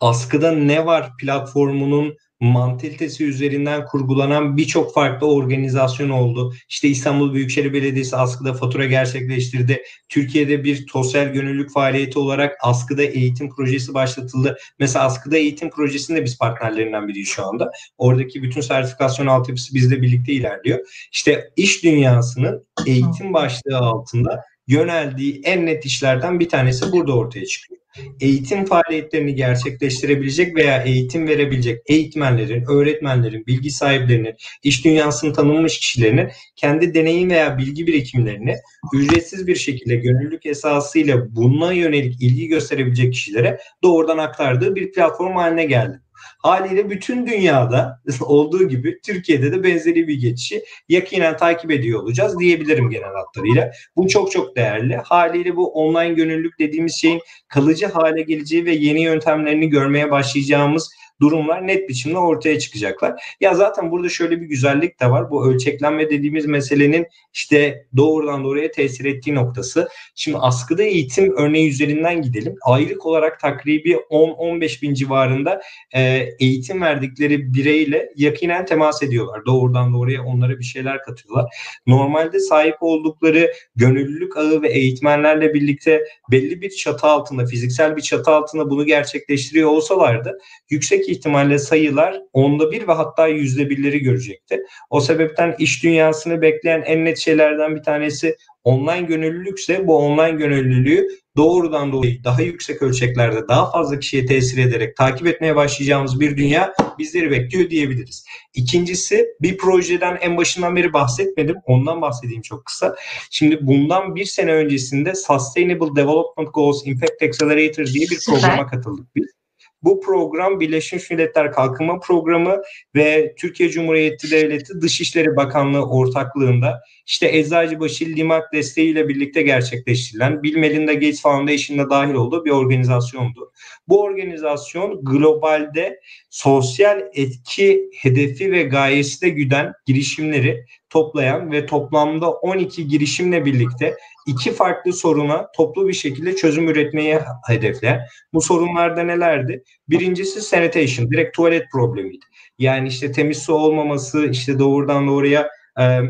askıda ne var platformunun mantalitesi üzerinden kurgulanan birçok farklı organizasyon oldu. İşte İstanbul Büyükşehir Belediyesi askıda fatura gerçekleştirdi. Türkiye'de bir sosyal gönüllülük faaliyeti olarak askıda eğitim projesi başlatıldı. Mesela askıda eğitim projesinde biz partnerlerinden biriyiz şu anda. Oradaki bütün sertifikasyon altyapısı bizle birlikte ilerliyor. İşte iş dünyasının eğitim başlığı altında yöneldiği en net işlerden bir tanesi burada ortaya çıkıyor eğitim faaliyetlerini gerçekleştirebilecek veya eğitim verebilecek eğitmenlerin, öğretmenlerin, bilgi sahiplerinin, iş dünyasını tanınmış kişilerinin kendi deneyim veya bilgi birikimlerini ücretsiz bir şekilde gönüllülük esasıyla buna yönelik ilgi gösterebilecek kişilere doğrudan aktardığı bir platform haline geldi. Haliyle bütün dünyada [LAUGHS] olduğu gibi Türkiye'de de benzeri bir geçişi yakinen takip ediyor olacağız diyebilirim genel hatlarıyla. Bu çok çok değerli. Haliyle bu online gönüllülük dediğimiz şeyin kalıcı hale geleceği ve yeni yöntemlerini görmeye başlayacağımız durumlar net biçimde ortaya çıkacaklar. Ya zaten burada şöyle bir güzellik de var. Bu ölçeklenme dediğimiz meselenin işte doğrudan doğruya tesir ettiği noktası. Şimdi askıda eğitim örneği üzerinden gidelim. Aylık olarak takribi 10-15 bin civarında e, eğitim verdikleri bireyle yakinen temas ediyorlar. Doğrudan doğruya onlara bir şeyler katıyorlar. Normalde sahip oldukları gönüllülük ağı ve eğitmenlerle birlikte belli bir çatı altında, fiziksel bir çatı altında bunu gerçekleştiriyor olsalardı yüksek ihtimalle sayılar onda bir ve hatta yüzde birleri görecekti. O sebepten iş dünyasını bekleyen en net şeylerden bir tanesi online gönüllülükse bu online gönüllülüğü doğrudan dolayı daha yüksek ölçeklerde daha fazla kişiye tesir ederek takip etmeye başlayacağımız bir dünya bizleri bekliyor diyebiliriz. İkincisi bir projeden en başından beri bahsetmedim. Ondan bahsedeyim çok kısa. Şimdi bundan bir sene öncesinde Sustainable Development Goals Impact Accelerator diye bir programa katıldık biz. Bu program Birleşmiş Milletler Kalkınma Programı ve Türkiye Cumhuriyeti Devleti Dışişleri Bakanlığı ortaklığında işte Eczacıbaşı Limak desteğiyle birlikte gerçekleştirilen Bill Melinda Gates Foundation'da dahil olduğu bir organizasyondu. Bu organizasyon globalde sosyal etki hedefi ve gayesi de güden girişimleri toplayan ve toplamda 12 girişimle birlikte iki farklı soruna toplu bir şekilde çözüm üretmeyi hedefleyen. Bu sorunlarda nelerdi? Birincisi sanitation, direkt tuvalet problemiydi. Yani işte temiz su olmaması, işte doğrudan doğruya e,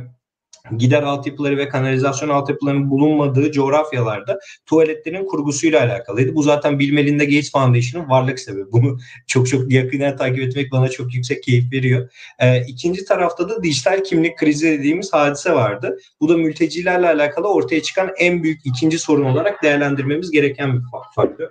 gider altyapıları ve kanalizasyon altyapılarının bulunmadığı coğrafyalarda tuvaletlerin kurgusuyla alakalıydı. Bu zaten Bilmelinde Gates Foundation'ın varlık sebebi. Bunu [LAUGHS] çok çok yakından takip etmek bana çok yüksek keyif veriyor. Ee, ikinci tarafta da dijital kimlik krizi dediğimiz hadise vardı. Bu da mültecilerle alakalı ortaya çıkan en büyük ikinci sorun olarak değerlendirmemiz gereken bir faktör.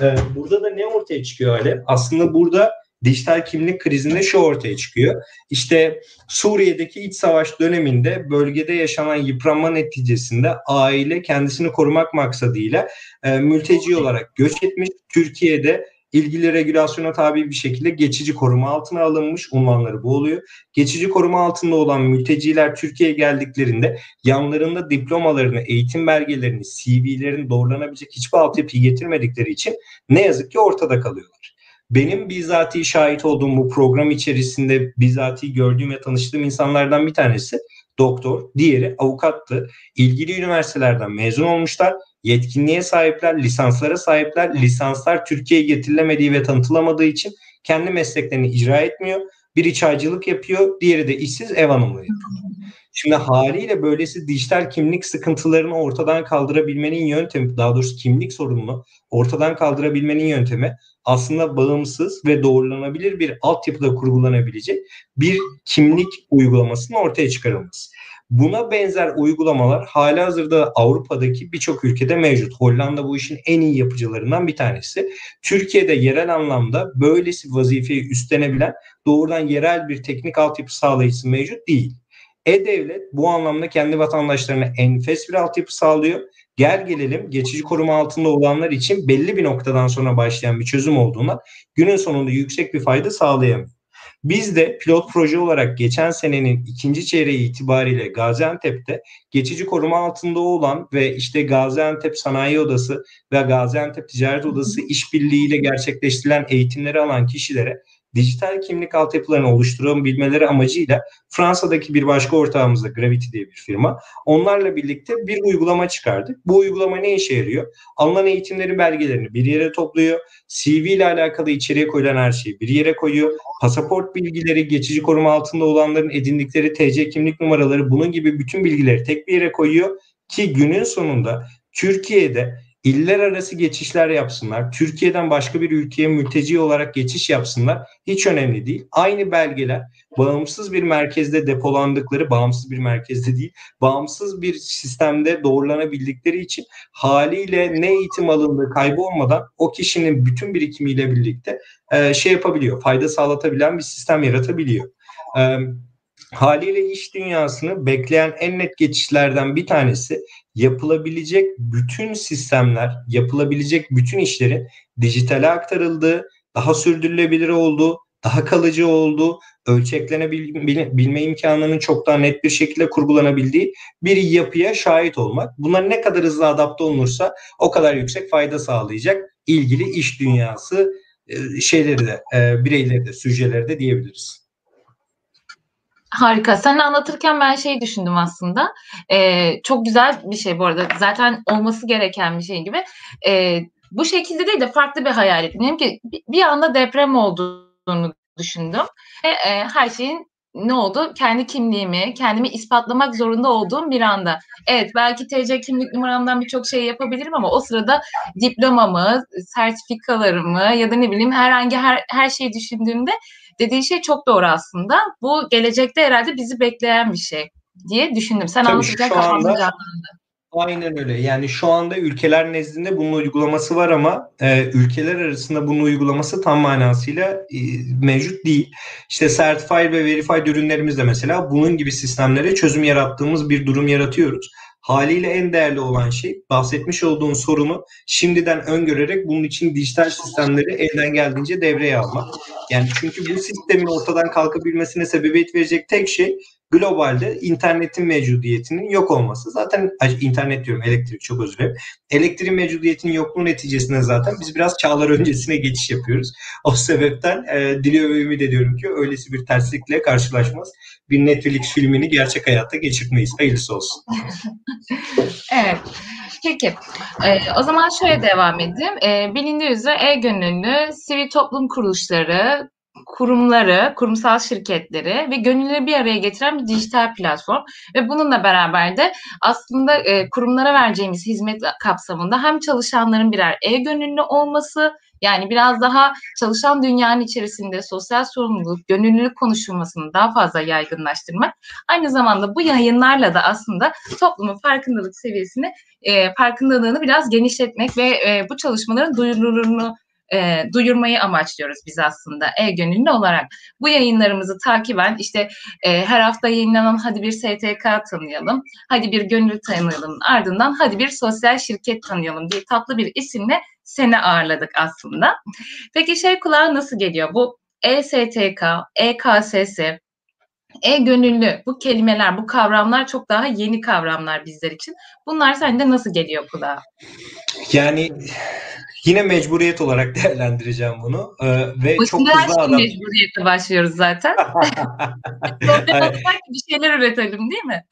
Ee, burada da ne ortaya çıkıyor hale? Aslında burada dijital kimlik krizinde şu ortaya çıkıyor. İşte Suriye'deki iç savaş döneminde bölgede yaşanan yıpranma neticesinde aile kendisini korumak maksadıyla e, mülteci olarak göç etmiş. Türkiye'de ilgili regülasyona tabi bir şekilde geçici koruma altına alınmış unvanları bu oluyor. Geçici koruma altında olan mülteciler Türkiye'ye geldiklerinde yanlarında diplomalarını, eğitim belgelerini, CV'lerini doğrulanabilecek hiçbir altyapıyı getirmedikleri için ne yazık ki ortada kalıyorlar. Benim bizzati şahit olduğum bu program içerisinde bizzati gördüğüm ve tanıştığım insanlardan bir tanesi doktor, diğeri avukattı. İlgili üniversitelerden mezun olmuşlar. Yetkinliğe sahipler, lisanslara sahipler. Lisanslar Türkiye'ye getirilemediği ve tanıtılamadığı için kendi mesleklerini icra etmiyor. Biri çaycılık yapıyor, diğeri de işsiz ev hanımlığı yapıyor. Şimdi haliyle böylesi dijital kimlik sıkıntılarını ortadan kaldırabilmenin yöntemi, daha doğrusu kimlik sorununu ortadan kaldırabilmenin yöntemi aslında bağımsız ve doğrulanabilir bir altyapıda kurgulanabilecek bir kimlik uygulamasının ortaya çıkarılması. Buna benzer uygulamalar hala hazırda Avrupa'daki birçok ülkede mevcut. Hollanda bu işin en iyi yapıcılarından bir tanesi. Türkiye'de yerel anlamda böylesi vazifeyi üstlenebilen doğrudan yerel bir teknik altyapı sağlayıcısı mevcut değil. E-Devlet bu anlamda kendi vatandaşlarına enfes bir altyapı sağlıyor. Gel gelelim geçici koruma altında olanlar için belli bir noktadan sonra başlayan bir çözüm olduğuna günün sonunda yüksek bir fayda sağlayamıyor. Biz de pilot proje olarak geçen senenin ikinci çeyreği itibariyle Gaziantep'te geçici koruma altında olan ve işte Gaziantep Sanayi Odası ve Gaziantep Ticaret Odası işbirliğiyle gerçekleştirilen eğitimleri alan kişilere dijital kimlik altyapılarını oluşturabilmeleri amacıyla Fransa'daki bir başka ortağımız da Gravity diye bir firma. Onlarla birlikte bir uygulama çıkardık. Bu uygulama ne işe yarıyor? Alınan eğitimlerin belgelerini bir yere topluyor. CV ile alakalı içeriye koyulan her şeyi bir yere koyuyor. Pasaport bilgileri, geçici koruma altında olanların edindikleri TC kimlik numaraları bunun gibi bütün bilgileri tek bir yere koyuyor ki günün sonunda Türkiye'de iller arası geçişler yapsınlar. Türkiye'den başka bir ülkeye mülteci olarak geçiş yapsınlar. Hiç önemli değil. Aynı belgeler bağımsız bir merkezde depolandıkları, bağımsız bir merkezde değil, bağımsız bir sistemde doğrulanabildikleri için haliyle ne eğitim alındığı kaybolmadan o kişinin bütün birikimiyle birlikte e, şey yapabiliyor, fayda sağlatabilen bir sistem yaratabiliyor. E, haliyle iş dünyasını bekleyen en net geçişlerden bir tanesi yapılabilecek bütün sistemler, yapılabilecek bütün işlerin dijitale aktarıldığı, daha sürdürülebilir olduğu, daha kalıcı olduğu, ölçeklenebilme imkanının çok daha net bir şekilde kurgulanabildiği bir yapıya şahit olmak. Buna ne kadar hızlı adapte olunursa o kadar yüksek fayda sağlayacak ilgili iş dünyası e, şeyleri de, e, bireyleri de, süjeleri de diyebiliriz. Harika. Sen anlatırken ben şey düşündüm aslında. Ee, çok güzel bir şey bu arada. Zaten olması gereken bir şey gibi. Ee, bu şekilde değil de farklı bir hayal ettim. Ki bir anda deprem olduğunu düşündüm. Ve e, her şeyin ne oldu? Kendi kimliğimi, kendimi ispatlamak zorunda olduğum bir anda. Evet belki TC kimlik numaramdan birçok şey yapabilirim ama o sırada diplomamı, sertifikalarımı ya da ne bileyim herhangi her, her şeyi düşündüğümde dediği şey çok doğru aslında. Bu gelecekte herhalde bizi bekleyen bir şey diye düşündüm. Sen Tabii anlatırken kafamda canlandı. Aynen öyle. Yani şu anda ülkeler nezdinde bunun uygulaması var ama e, ülkeler arasında bunun uygulaması tam manasıyla e, mevcut değil. İşte Certified ve Verified ürünlerimizde mesela bunun gibi sistemlere çözüm yarattığımız bir durum yaratıyoruz. Haliyle en değerli olan şey bahsetmiş olduğun sorunu şimdiden öngörerek bunun için dijital sistemleri elden geldiğince devreye almak. Yani çünkü bu sistemin ortadan kalkabilmesine sebebiyet verecek tek şey globalde internetin mevcudiyetinin yok olması. Zaten internet diyorum elektrik çok özür dilerim. Elektriğin mevcudiyetinin yokluğu neticesinde zaten biz biraz çağlar öncesine geçiş yapıyoruz. O sebepten e, diliyor ve ümit ediyorum ki öylesi bir terslikle karşılaşmaz. Bir Netflix filmini gerçek hayatta geçirmeyiz. Hayırlısı olsun. [LAUGHS] evet. Peki. Ee, o zaman şöyle devam edeyim. Ee, bilindiği üzere e-gönüllü sivil toplum kuruluşları, kurumları, kurumsal şirketleri ve gönülleri bir araya getiren bir dijital platform ve bununla beraber de aslında e, kurumlara vereceğimiz hizmet kapsamında hem çalışanların birer e-gönüllü olması yani biraz daha çalışan dünyanın içerisinde sosyal sorumluluk, gönüllülük konuşulmasını daha fazla yaygınlaştırmak. Aynı zamanda bu yayınlarla da aslında toplumun farkındalık seviyesini, e, farkındalığını biraz genişletmek ve e, bu çalışmaların duyurulurunu e, duyurmayı amaçlıyoruz biz aslında e-gönüllü olarak. Bu yayınlarımızı takiben işte e, her hafta yayınlanan hadi bir STK tanıyalım, hadi bir gönüllü tanıyalım, ardından hadi bir sosyal şirket tanıyalım diye tatlı bir isimle seni ağırladık aslında. Peki şey kulağa nasıl geliyor? Bu e-STK, e-KSS, e-gönüllü bu kelimeler, bu kavramlar çok daha yeni kavramlar bizler için. Bunlar sende nasıl geliyor kulağa? Yani Yine mecburiyet olarak [LAUGHS] değerlendireceğim bunu. Ee, ve Bu çok hızlı adam... mecburiyete başlıyoruz zaten. [LAUGHS] bir şeyler üretelim değil mi?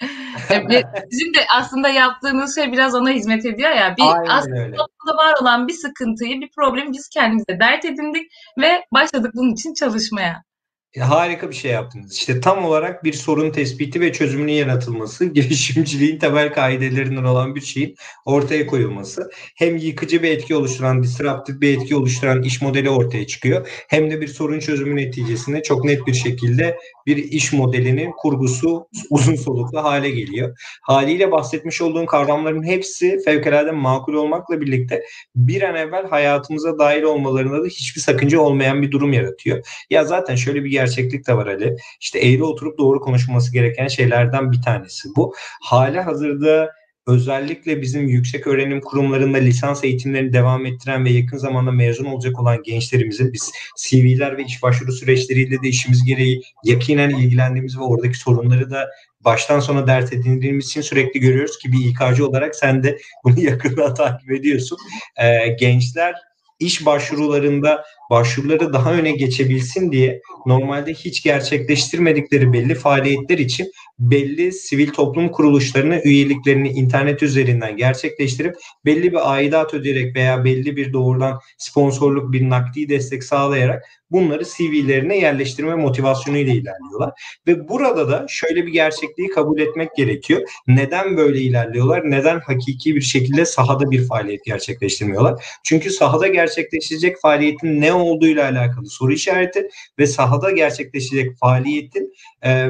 Bizim de aslında yaptığımız şey biraz ona hizmet ediyor ya. Bir Aynen aslında öyle. toplumda var olan bir sıkıntıyı, bir problemi biz kendimize dert edindik ve başladık bunun için çalışmaya. Harika bir şey yaptınız. İşte tam olarak bir sorun tespiti ve çözümünün yaratılması, [LAUGHS] girişimciliğin temel kaidelerinden olan bir şeyin ortaya koyulması. Hem yıkıcı bir etki oluşturan, disruptif bir etki oluşturan iş modeli ortaya çıkıyor. Hem de bir sorun çözümü neticesinde çok net bir şekilde bir iş modelinin kurgusu uzun soluklu hale geliyor. Haliyle bahsetmiş olduğum kavramların hepsi fevkalade makul olmakla birlikte bir an evvel hayatımıza dahil olmalarında da hiçbir sakınca olmayan bir durum yaratıyor. Ya zaten şöyle bir gerçeklik de var Ali. İşte eğri oturup doğru konuşulması gereken şeylerden bir tanesi bu. Hala hazırda özellikle bizim yüksek öğrenim kurumlarında lisans eğitimlerini devam ettiren ve yakın zamanda mezun olacak olan gençlerimizin biz CV'ler ve iş başvuru süreçleriyle de işimiz gereği yakinen ilgilendiğimiz ve oradaki sorunları da baştan sona dert edindiğimiz için sürekli görüyoruz ki bir İK'cı olarak sen de bunu [LAUGHS] yakından takip ediyorsun. Ee, gençler iş başvurularında başvuruları daha öne geçebilsin diye normalde hiç gerçekleştirmedikleri belli faaliyetler için belli sivil toplum kuruluşlarına üyeliklerini internet üzerinden gerçekleştirip belli bir aidat ödeyerek veya belli bir doğrudan sponsorluk bir nakdi destek sağlayarak bunları CV'lerine yerleştirme motivasyonuyla ilerliyorlar. Ve burada da şöyle bir gerçekliği kabul etmek gerekiyor. Neden böyle ilerliyorlar? Neden hakiki bir şekilde sahada bir faaliyet gerçekleştirmiyorlar? Çünkü sahada gerçekleşecek faaliyetin ne olduğuyla alakalı soru işareti ve sahada gerçekleşecek faaliyetin e,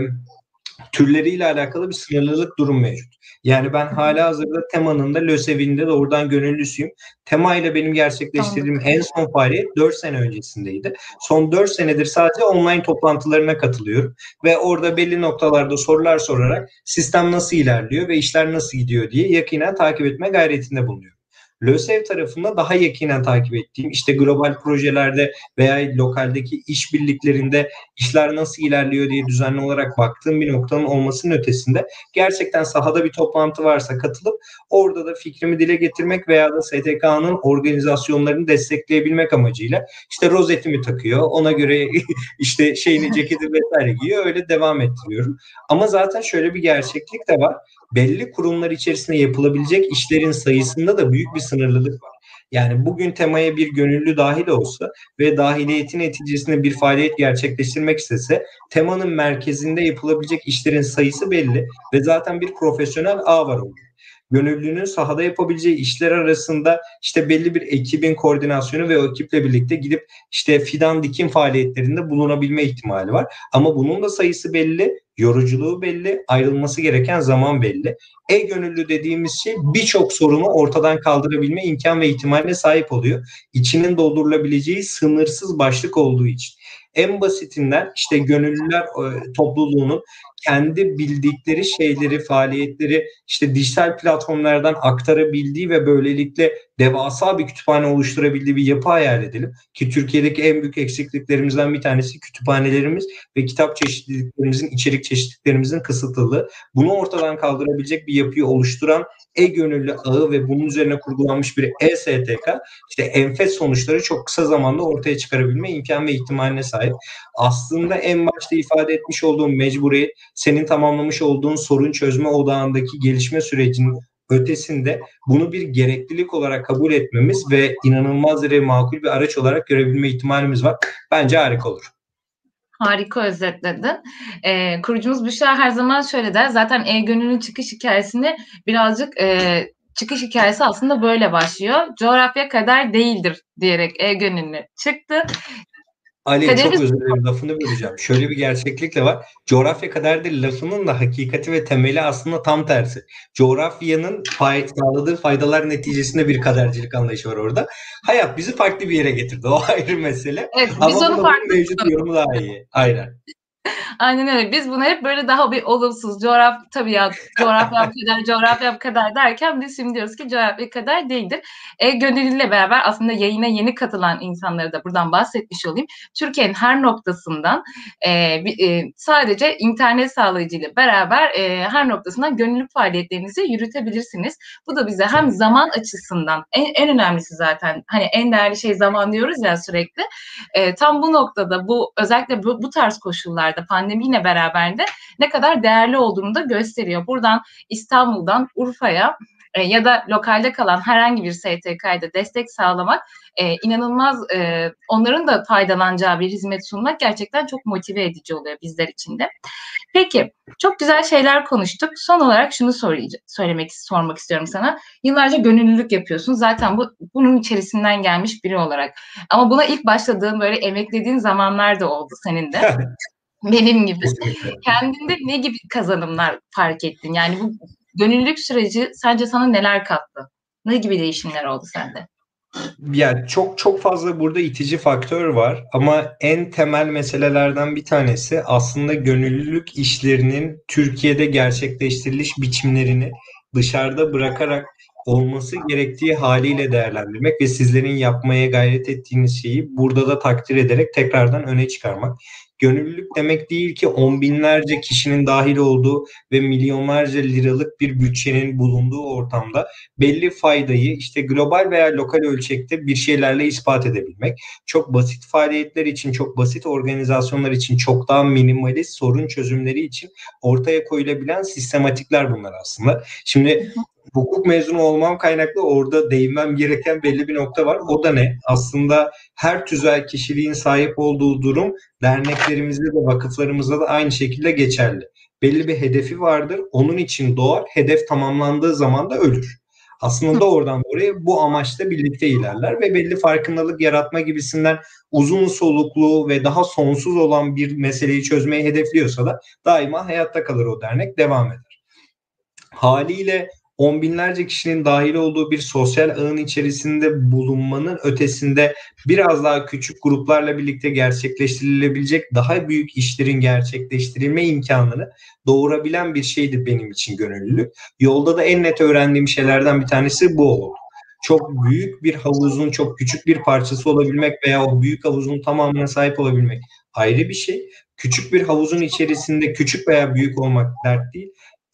türleriyle alakalı bir sınırlılık durum mevcut. Yani ben hala hazırda Tema'nın da LÖSEV'in de doğrudan gönüllüsüyüm. Tema ile benim gerçekleştirdiğim tamam. en son faaliyet 4 sene öncesindeydi. Son 4 senedir sadece online toplantılarına katılıyorum. Ve orada belli noktalarda sorular sorarak sistem nasıl ilerliyor ve işler nasıl gidiyor diye yakinen takip etme gayretinde bulunuyorum. LÖSEV tarafında daha yakinen takip ettiğim işte global projelerde veya lokaldeki işbirliklerinde işler nasıl ilerliyor diye düzenli olarak baktığım bir noktanın olmasının ötesinde gerçekten sahada bir toplantı varsa katılıp orada da fikrimi dile getirmek veya da STK'nın organizasyonlarını destekleyebilmek amacıyla işte rozetimi takıyor ona göre [LAUGHS] işte şeyini ceketi [LAUGHS] vesaire giyiyor öyle devam ettiriyorum. Ama zaten şöyle bir gerçeklik de var belli kurumlar içerisinde yapılabilecek işlerin sayısında da büyük bir sınırlılık var. Yani bugün temaya bir gönüllü dahil olsa ve dahiliyetin neticesinde bir faaliyet gerçekleştirmek istese temanın merkezinde yapılabilecek işlerin sayısı belli ve zaten bir profesyonel ağ var orada gönüllünün sahada yapabileceği işler arasında işte belli bir ekibin koordinasyonu ve o ekiple birlikte gidip işte fidan dikim faaliyetlerinde bulunabilme ihtimali var. Ama bunun da sayısı belli, yoruculuğu belli, ayrılması gereken zaman belli. E-gönüllü dediğimiz şey birçok sorunu ortadan kaldırabilme imkan ve ihtimaline sahip oluyor. İçinin doldurulabileceği sınırsız başlık olduğu için. En basitinden işte gönüllüler e, topluluğunun kendi bildikleri şeyleri, faaliyetleri işte dijital platformlardan aktarabildiği ve böylelikle devasa bir kütüphane oluşturabildiği bir yapı hayal edelim. Ki Türkiye'deki en büyük eksikliklerimizden bir tanesi kütüphanelerimiz ve kitap çeşitliliklerimizin, içerik çeşitliliklerimizin kısıtlılığı. Bunu ortadan kaldırabilecek bir yapıyı oluşturan e-gönüllü ağı ve bunun üzerine kurgulanmış bir e-STK işte enfes sonuçları çok kısa zamanda ortaya çıkarabilme imkan ve ihtimaline sahip. Aslında en başta ifade etmiş olduğum mecburiyet senin tamamlamış olduğun sorun çözme odağındaki gelişme sürecinin ötesinde bunu bir gereklilik olarak kabul etmemiz ve inanılmaz derece makul bir araç olarak görebilme ihtimalimiz var. Bence harika olur. Harika özetledin. Ee, kurucumuz Büşra her zaman şöyle der. Zaten E-Gönül'ün çıkış hikayesini birazcık e, çıkış hikayesi aslında böyle başlıyor. Coğrafya kadar değildir diyerek E-Gönül'ü çıktı. Ali Kaderimiz... çok özür dilerim lafını böleceğim. Şöyle bir gerçeklikle var. Coğrafya kadar değil lafının da hakikati ve temeli aslında tam tersi. Coğrafyanın fay sağladığı faydalar neticesinde bir kadercilik anlayışı var orada. Hayat bizi farklı bir yere getirdi. O [LAUGHS] ayrı mesele. Evet, biz Ama onu farklı mevcut yorumu daha iyi. Aynen. [LAUGHS] Aynen öyle. Biz bunu hep böyle daha bir olumsuz coğraf tabii ya coğrafya kadar coğrafya kadar derken biz şimdi diyoruz ki coğrafya kadar değildir. E, gönüllüyle beraber aslında yayına yeni katılan insanları da buradan bahsetmiş olayım. Türkiye'nin her noktasından e, e, sadece internet sağlayıcıyla beraber e, her noktasından gönüllü faaliyetlerinizi yürütebilirsiniz. Bu da bize hem zaman açısından en, en önemlisi zaten hani en değerli şey zaman diyoruz ya sürekli. E, tam bu noktada bu özellikle bu, bu tarz koşullarda pandemiyle beraber de ne kadar değerli olduğunu da gösteriyor. Buradan İstanbul'dan Urfa'ya e, ya da lokalde kalan herhangi bir STK'ya da destek sağlamak e, inanılmaz e, onların da faydalanacağı bir hizmet sunmak gerçekten çok motive edici oluyor bizler için de. Peki çok güzel şeyler konuştuk. Son olarak şunu söylemek sormak istiyorum sana. Yıllarca gönüllülük yapıyorsun. Zaten bu bunun içerisinden gelmiş biri olarak. Ama buna ilk başladığın böyle emeklediğin zamanlar da oldu senin de. [LAUGHS] benim gibi. Kendinde ne gibi kazanımlar fark ettin? Yani bu gönüllülük süreci sence sana neler kattı? Ne gibi değişimler oldu sende? Yani çok çok fazla burada itici faktör var ama en temel meselelerden bir tanesi aslında gönüllülük işlerinin Türkiye'de gerçekleştiriliş biçimlerini dışarıda bırakarak olması gerektiği haliyle değerlendirmek ve sizlerin yapmaya gayret ettiğiniz şeyi burada da takdir ederek tekrardan öne çıkarmak gönüllülük demek değil ki on binlerce kişinin dahil olduğu ve milyonlarca liralık bir bütçenin bulunduğu ortamda belli faydayı işte global veya lokal ölçekte bir şeylerle ispat edebilmek. Çok basit faaliyetler için, çok basit organizasyonlar için, çok daha minimalist sorun çözümleri için ortaya koyulabilen sistematikler bunlar aslında. Şimdi hukuk mezunu olmam kaynaklı orada değinmem gereken belli bir nokta var. O da ne? Aslında her tüzel kişiliğin sahip olduğu durum derneklerimizde de vakıflarımızda da aynı şekilde geçerli. Belli bir hedefi vardır. Onun için doğar. Hedef tamamlandığı zaman da ölür. Aslında da oradan oraya bu amaçla birlikte ilerler ve belli farkındalık yaratma gibisinden uzun soluklu ve daha sonsuz olan bir meseleyi çözmeyi hedefliyorsa da daima hayatta kalır o dernek devam eder. Haliyle on binlerce kişinin dahil olduğu bir sosyal ağın içerisinde bulunmanın ötesinde biraz daha küçük gruplarla birlikte gerçekleştirilebilecek daha büyük işlerin gerçekleştirilme imkanını doğurabilen bir şeydi benim için gönüllülük. Yolda da en net öğrendiğim şeylerden bir tanesi bu oldu. Çok büyük bir havuzun çok küçük bir parçası olabilmek veya o büyük havuzun tamamına sahip olabilmek ayrı bir şey. Küçük bir havuzun içerisinde küçük veya büyük olmak dert değil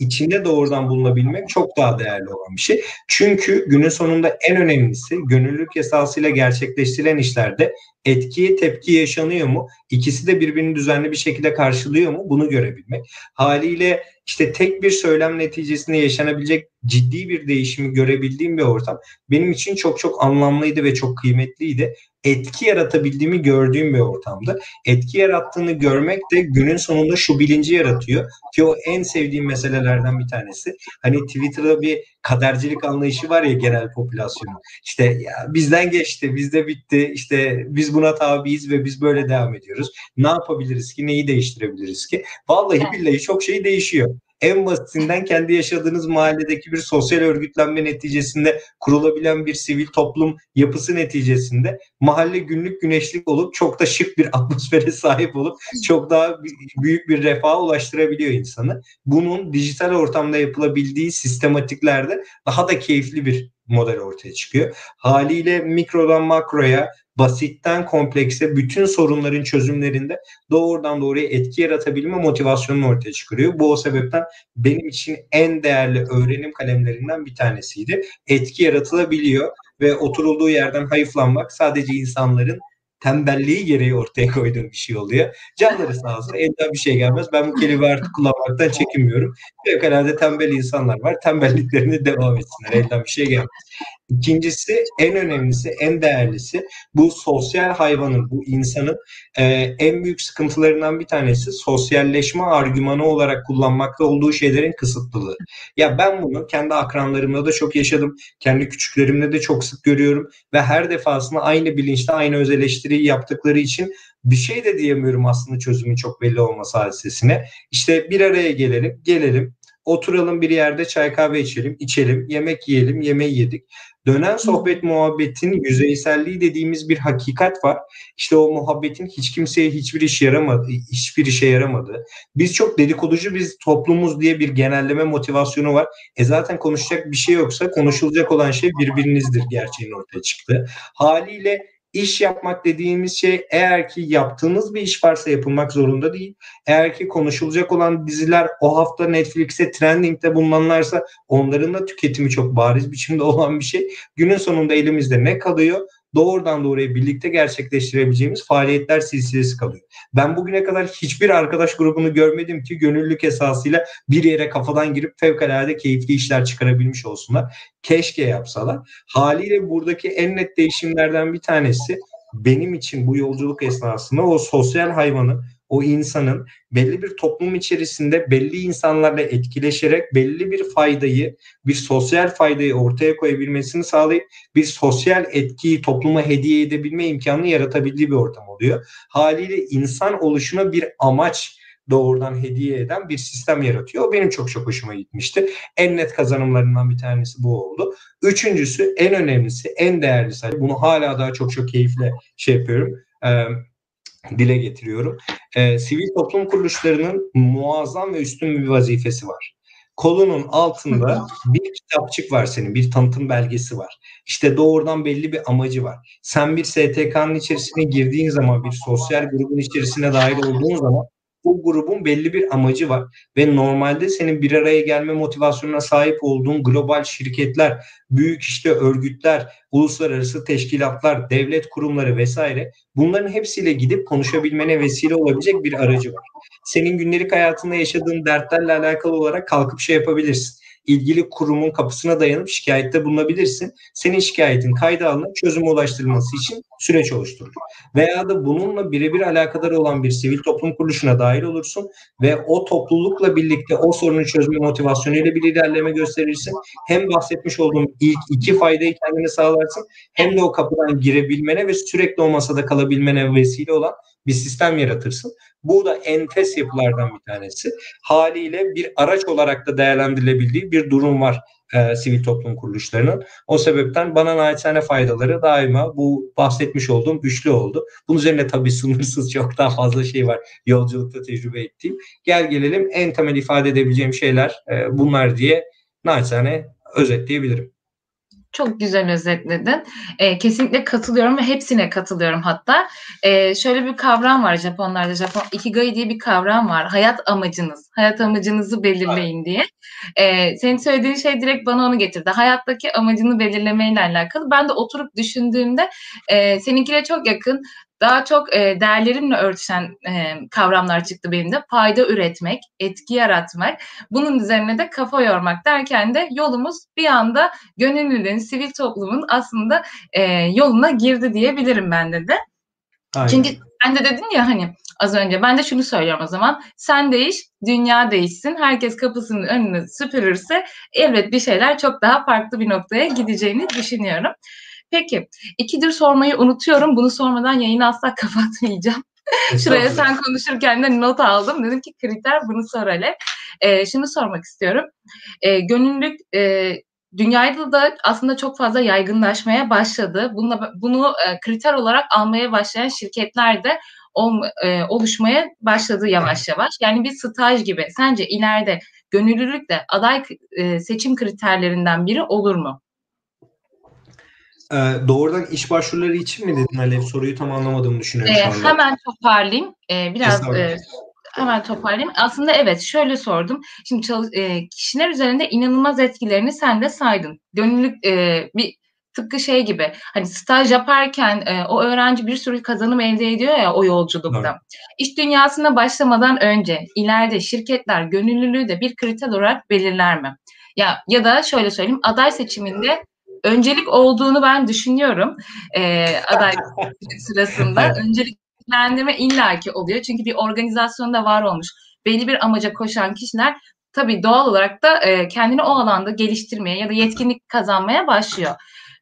içinde doğrudan bulunabilmek çok daha değerli olan bir şey. Çünkü günün sonunda en önemlisi gönüllülük esasıyla gerçekleştirilen işlerde etkiye tepki yaşanıyor mu? İkisi de birbirini düzenli bir şekilde karşılıyor mu? Bunu görebilmek. Haliyle işte tek bir söylem neticesinde yaşanabilecek ciddi bir değişimi görebildiğim bir ortam benim için çok çok anlamlıydı ve çok kıymetliydi. Etki yaratabildiğimi gördüğüm bir ortamda. Etki yarattığını görmek de günün sonunda şu bilinci yaratıyor ki o en sevdiğim meselelerden bir tanesi. Hani Twitter'da bir kadercilik anlayışı var ya genel popülasyonun. İşte ya bizden geçti, bizde bitti, işte biz buna tabiiz ve biz böyle devam ediyoruz. Ne yapabiliriz ki, neyi değiştirebiliriz ki? Vallahi billahi çok şey değişiyor. En basitinden kendi yaşadığınız mahalledeki bir sosyal örgütlenme neticesinde kurulabilen bir sivil toplum yapısı neticesinde mahalle günlük güneşlik olup çok da şık bir [LAUGHS] atmosfere sahip olup çok daha büyük bir refaha ulaştırabiliyor insanı. Bunun dijital ortamda yapılabildiği sistematiklerde daha da keyifli bir model ortaya çıkıyor. Haliyle mikrodan makroya, basitten komplekse bütün sorunların çözümlerinde doğrudan doğruya etki yaratabilme motivasyonunu ortaya çıkarıyor. Bu o sebepten benim için en değerli öğrenim kalemlerinden bir tanesiydi. Etki yaratılabiliyor ve oturulduğu yerden hayıflanmak sadece insanların tembelliği gereği ortaya koyduğum bir şey oluyor. Canları sağ olsun elden bir şey gelmez. Ben bu kelimeyi artık kullanmaktan çekinmiyorum. Fevkalade tembel insanlar var. Tembelliklerini devam etsinler. Elden bir şey gelmez. İkincisi en önemlisi, en değerlisi bu sosyal hayvanın, bu insanın e, en büyük sıkıntılarından bir tanesi sosyalleşme argümanı olarak kullanmakta olduğu şeylerin kısıtlılığı. Ya ben bunu kendi akranlarımda da çok yaşadım. Kendi küçüklerimde de çok sık görüyorum ve her defasında aynı bilinçte aynı öz eleştiriyi yaptıkları için bir şey de diyemiyorum aslında çözümün çok belli olması hadisesine. İşte bir araya gelelim, gelelim, oturalım bir yerde çay kahve içelim, içelim, yemek yiyelim, yemeği yedik. Dönen sohbet muhabbetin yüzeyselliği dediğimiz bir hakikat var. İşte o muhabbetin hiç kimseye hiçbir iş yaramadı, hiçbir işe yaramadı. Biz çok dedikoducu biz toplumuz diye bir genelleme motivasyonu var. E zaten konuşacak bir şey yoksa konuşulacak olan şey birbirinizdir gerçeğin ortaya çıktı. Haliyle İş yapmak dediğimiz şey eğer ki yaptığınız bir iş varsa yapılmak zorunda değil. Eğer ki konuşulacak olan diziler o hafta Netflix'e trending'de bulunanlarsa onların da tüketimi çok bariz biçimde [LAUGHS] olan bir şey. Günün sonunda elimizde ne kalıyor? Doğrudan doğruya birlikte gerçekleştirebileceğimiz faaliyetler silsilesi kalıyor. Ben bugüne kadar hiçbir arkadaş grubunu görmedim ki gönüllülük esasıyla bir yere kafadan girip fevkalade keyifli işler çıkarabilmiş olsunlar. Keşke yapsalar. Haliyle buradaki en net değişimlerden bir tanesi benim için bu yolculuk esnasında o sosyal hayvanı o insanın belli bir toplum içerisinde belli insanlarla etkileşerek belli bir faydayı, bir sosyal faydayı ortaya koyabilmesini sağlayıp bir sosyal etkiyi topluma hediye edebilme imkanını yaratabildiği bir ortam oluyor. Haliyle insan oluşuna bir amaç doğrudan hediye eden bir sistem yaratıyor. O benim çok çok hoşuma gitmişti. En net kazanımlarından bir tanesi bu oldu. Üçüncüsü en önemlisi, en değerlisi. Bunu hala daha çok çok keyifle şey yapıyorum. Ee, dile getiriyorum. E, sivil toplum kuruluşlarının muazzam ve üstün bir vazifesi var. Kolunun altında bir kitapçık var senin, bir tanıtım belgesi var. İşte doğrudan belli bir amacı var. Sen bir STK'nın içerisine girdiğin zaman, bir sosyal grubun içerisine dahil olduğun zaman bu grubun belli bir amacı var ve normalde senin bir araya gelme motivasyonuna sahip olduğun global şirketler, büyük işte örgütler, uluslararası teşkilatlar, devlet kurumları vesaire bunların hepsiyle gidip konuşabilmene vesile olabilecek bir aracı var. Senin günlük hayatında yaşadığın dertlerle alakalı olarak kalkıp şey yapabilirsin ilgili kurumun kapısına dayanıp şikayette bulunabilirsin. Senin şikayetin kayda alınıp çözüme ulaştırılması için süreç oluşturur. Veya da bununla birebir alakadar olan bir sivil toplum kuruluşuna dahil olursun ve o toplulukla birlikte o sorunu çözme motivasyonuyla bir ilerleme gösterirsin. Hem bahsetmiş olduğum ilk iki faydayı kendine sağlarsın hem de o kapıdan girebilmene ve sürekli o masada kalabilmene vesile olan bir sistem yaratırsın. Bu da enfes yapılardan bir tanesi. Haliyle bir araç olarak da değerlendirilebildiği bir durum var e, sivil toplum kuruluşlarının. O sebepten bana naçizane faydaları daima bu bahsetmiş olduğum üçlü oldu. Bunun üzerine tabii sınırsız çok daha fazla şey var yolculukta tecrübe ettiğim. Gel gelelim en temel ifade edebileceğim şeyler e, bunlar diye naçizane özetleyebilirim. Çok güzel özetledin. E, kesinlikle katılıyorum ve hepsine katılıyorum hatta. E, şöyle bir kavram var Japonlarda. Japon ikigai diye bir kavram var. Hayat amacınız. Hayat amacınızı belirleyin diye. E, senin söylediğin şey direkt bana onu getirdi. Hayattaki amacını belirlemeyle alakalı. Ben de oturup düşündüğümde e, seninkiyle çok yakın daha çok e, değerlerimle örtüşen e, kavramlar çıktı benim de. Fayda üretmek, etki yaratmak, bunun üzerine de kafa yormak derken de yolumuz bir anda gönüllülüğün, sivil toplumun aslında e, yoluna girdi diyebilirim ben de de. Aynen. Çünkü sen de dedin ya hani az önce ben de şunu söylüyorum o zaman. Sen değiş, dünya değişsin. Herkes kapısının önünü süpürürse elbet bir şeyler çok daha farklı bir noktaya gideceğini düşünüyorum. Peki ikidir sormayı unutuyorum. Bunu sormadan yayını asla [LAUGHS] kapatmayacağım. Şuraya sen konuşurken de not aldım. Dedim ki kriter bunu sor hele. E, şunu sormak istiyorum. E, gönüllülük e, dünyada da aslında çok fazla yaygınlaşmaya başladı. Bununla, bunu e, kriter olarak almaya başlayan şirketler de ol, e, oluşmaya başladı yavaş yavaş. Yani bir staj gibi. Sence ileride gönüllülük de aday e, seçim kriterlerinden biri olur mu? Ee, doğrudan iş başvuruları için mi dedin Alev? Soruyu tam anlamadığımı düşünüyorum ee, şu anda. Hemen toparlayayım. Ee, biraz e, hemen toparlayayım. Aslında evet şöyle sordum. Şimdi e, kişiler üzerinde inanılmaz etkilerini sen de saydın. Gönüllülük e, bir tıpkı şey gibi hani staj yaparken e, o öğrenci bir sürü kazanım elde ediyor ya o yolculukta. Evet. İş dünyasına başlamadan önce ileride şirketler gönüllülüğü de bir kriter olarak belirler mi? Ya ya da şöyle söyleyeyim aday seçiminde öncelik olduğunu ben düşünüyorum e, aday [LAUGHS] sırasında. Önceliklendirme illaki oluyor. Çünkü bir organizasyonda var olmuş. Belli bir amaca koşan kişiler tabii doğal olarak da e, kendini o alanda geliştirmeye ya da yetkinlik kazanmaya başlıyor.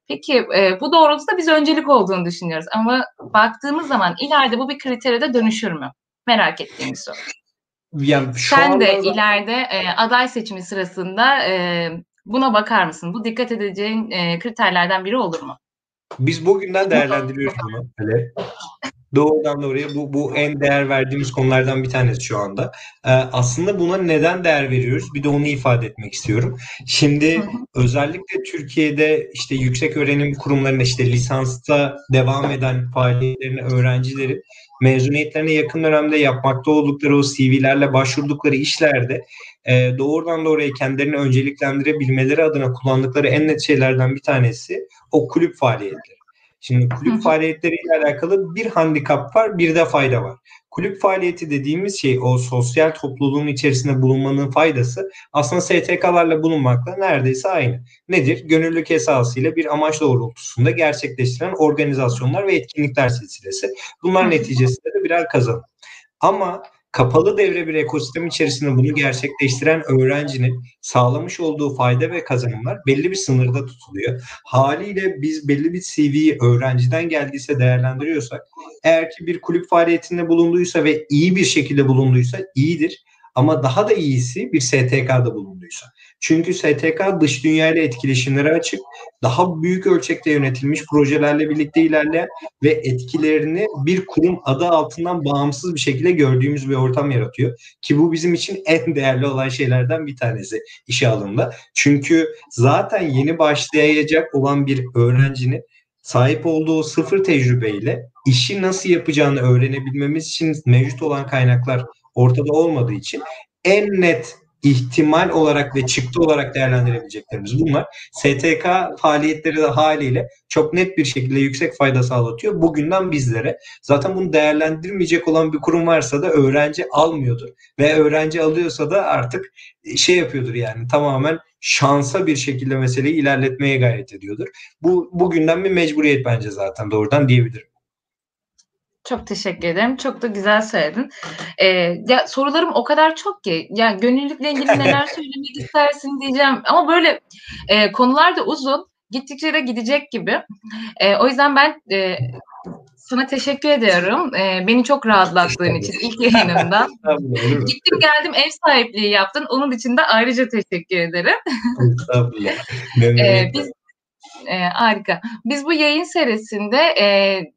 Peki e, bu doğrultuda biz öncelik olduğunu düşünüyoruz. Ama baktığımız zaman ileride bu bir kritere de dönüşür mü? Merak ettiğim soru. Yani şu Sen de anda... ileride e, aday seçimi sırasında e, Buna bakar mısın? Bu dikkat edeceğin e, kriterlerden biri olur mu? Biz bugünden değerlendiriyoruz bunu. Hele. Doğrudan doğruya bu, bu en değer verdiğimiz konulardan bir tanesi şu anda. Ee, aslında buna neden değer veriyoruz? Bir de onu ifade etmek istiyorum. Şimdi özellikle Türkiye'de işte yüksek öğrenim kurumlarında işte lisansta devam eden faaliyetlerini öğrencilerin mezuniyetlerine yakın dönemde yapmakta oldukları o CV'lerle başvurdukları işlerde e, doğrudan doğruya kendilerini önceliklendirebilmeleri adına kullandıkları en net şeylerden bir tanesi o kulüp faaliyetleri. Şimdi kulüp faaliyetleriyle alakalı bir handikap var, bir de fayda var. Kulüp faaliyeti dediğimiz şey o sosyal topluluğun içerisinde bulunmanın faydası aslında STK'larla bulunmakla neredeyse aynı. Nedir? Gönüllülük esasıyla bir amaç doğrultusunda gerçekleştirilen organizasyonlar ve etkinlikler silsilesi. Bunlar neticesinde de birer kazanım. Ama kapalı devre bir ekosistem içerisinde bunu gerçekleştiren öğrencinin sağlamış olduğu fayda ve kazanımlar belli bir sınırda tutuluyor. Haliyle biz belli bir CV'yi öğrenciden geldiyse değerlendiriyorsak eğer ki bir kulüp faaliyetinde bulunduysa ve iyi bir şekilde bulunduysa iyidir. Ama daha da iyisi bir STK'da bulunduysa. Çünkü STK dış dünyayla etkileşimlere açık, daha büyük ölçekte yönetilmiş projelerle birlikte ilerleyen ve etkilerini bir kurum adı altından bağımsız bir şekilde gördüğümüz bir ortam yaratıyor. Ki bu bizim için [LAUGHS] en değerli olan şeylerden bir tanesi işe alımda. Çünkü zaten yeni başlayacak olan bir öğrencinin sahip olduğu sıfır tecrübeyle işi nasıl yapacağını öğrenebilmemiz için mevcut olan kaynaklar ortada olmadığı için en net ihtimal olarak ve çıktı olarak değerlendirebileceklerimiz bunlar. STK faaliyetleri de haliyle çok net bir şekilde yüksek fayda sağlatıyor bugünden bizlere. Zaten bunu değerlendirmeyecek olan bir kurum varsa da öğrenci almıyordur. Ve öğrenci alıyorsa da artık şey yapıyordur yani tamamen şansa bir şekilde meseleyi ilerletmeye gayret ediyordur. Bu bugünden bir mecburiyet bence zaten doğrudan diyebilirim. Çok teşekkür ederim. Çok da güzel söyledin. Ee, ya sorularım o kadar çok ki. Ya gönüllülükle ilgili neler [LAUGHS] söylemek istersin diyeceğim. Ama böyle e, konular da uzun. Gittikçe de gidecek gibi. E, o yüzden ben e, sana teşekkür ediyorum. E, beni çok rahatlattığın için ilk yayınımda. [LAUGHS] Gittim geldim ev sahipliği yaptın. Onun için de ayrıca teşekkür ederim. Ee, [LAUGHS] biz e, harika. Biz bu yayın serisinde e,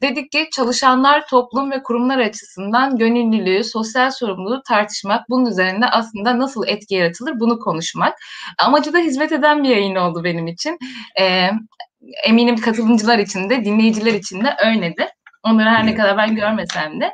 dedik ki çalışanlar, toplum ve kurumlar açısından gönüllülüğü, sosyal sorumluluğu tartışmak, bunun üzerinde aslında nasıl etki yaratılır bunu konuşmak. Amacı da hizmet eden bir yayın oldu benim için. E, eminim katılımcılar için de, dinleyiciler için de öyledir. Onları her ne kadar ben görmesem de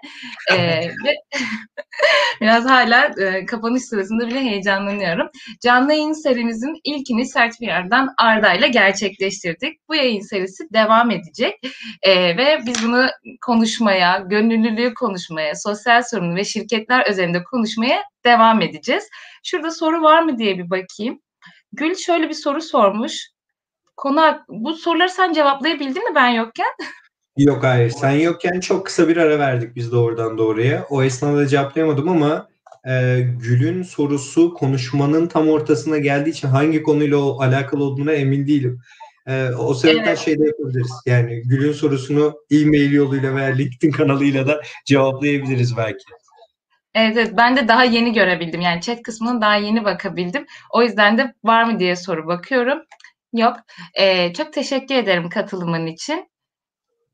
e, [LAUGHS] ve [LAUGHS] biraz hala e, kapanış sırasında bile heyecanlanıyorum. Canlı yayın serimizin ilkini Sert Yar'dan Arda ile gerçekleştirdik. Bu yayın serisi devam edecek e, ve biz bunu konuşmaya, gönüllülüğü konuşmaya, sosyal sorumluluğu ve şirketler üzerinde konuşmaya devam edeceğiz. Şurada soru var mı diye bir bakayım. Gül şöyle bir soru sormuş. Konu bu soruları sen cevaplayabildin mi ben yokken? [LAUGHS] Yok hayır. Sen yokken çok kısa bir ara verdik biz doğrudan doğruya. O esnada cevaplayamadım ama e, Gül'ün sorusu konuşmanın tam ortasına geldiği için hangi konuyla o, alakalı olduğuna emin değilim. Ee, o sebepten Evet. şey de yapabiliriz. Yani Gül'ün sorusunu e-mail yoluyla veya LinkedIn kanalıyla da cevaplayabiliriz belki. Evet, evet, ben de daha yeni görebildim. Yani chat kısmına daha yeni bakabildim. O yüzden de var mı diye soru bakıyorum. Yok. Ee, çok teşekkür ederim katılımın için.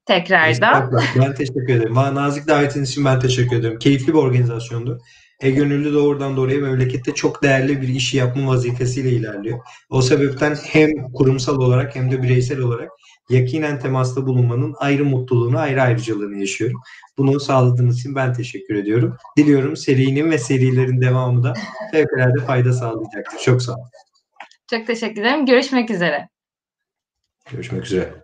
Tekrardan. Ben teşekkür ederim. Bana nazik davetiniz için ben teşekkür ederim. Keyifli bir organizasyondu. E Gönüllü doğrudan doğruya memlekette çok değerli bir işi yapma vazifesiyle ilerliyor. O sebepten hem kurumsal olarak hem de bireysel olarak yakinen temasta bulunmanın ayrı mutluluğunu, ayrı ayrıcalığını yaşıyorum. Bunu sağladığınız için ben teşekkür ediyorum. Diliyorum serinin ve serilerin devamı da fevkalade fayda sağlayacaktır. Çok sağ olun. Çok teşekkür ederim. Görüşmek üzere. Görüşmek üzere.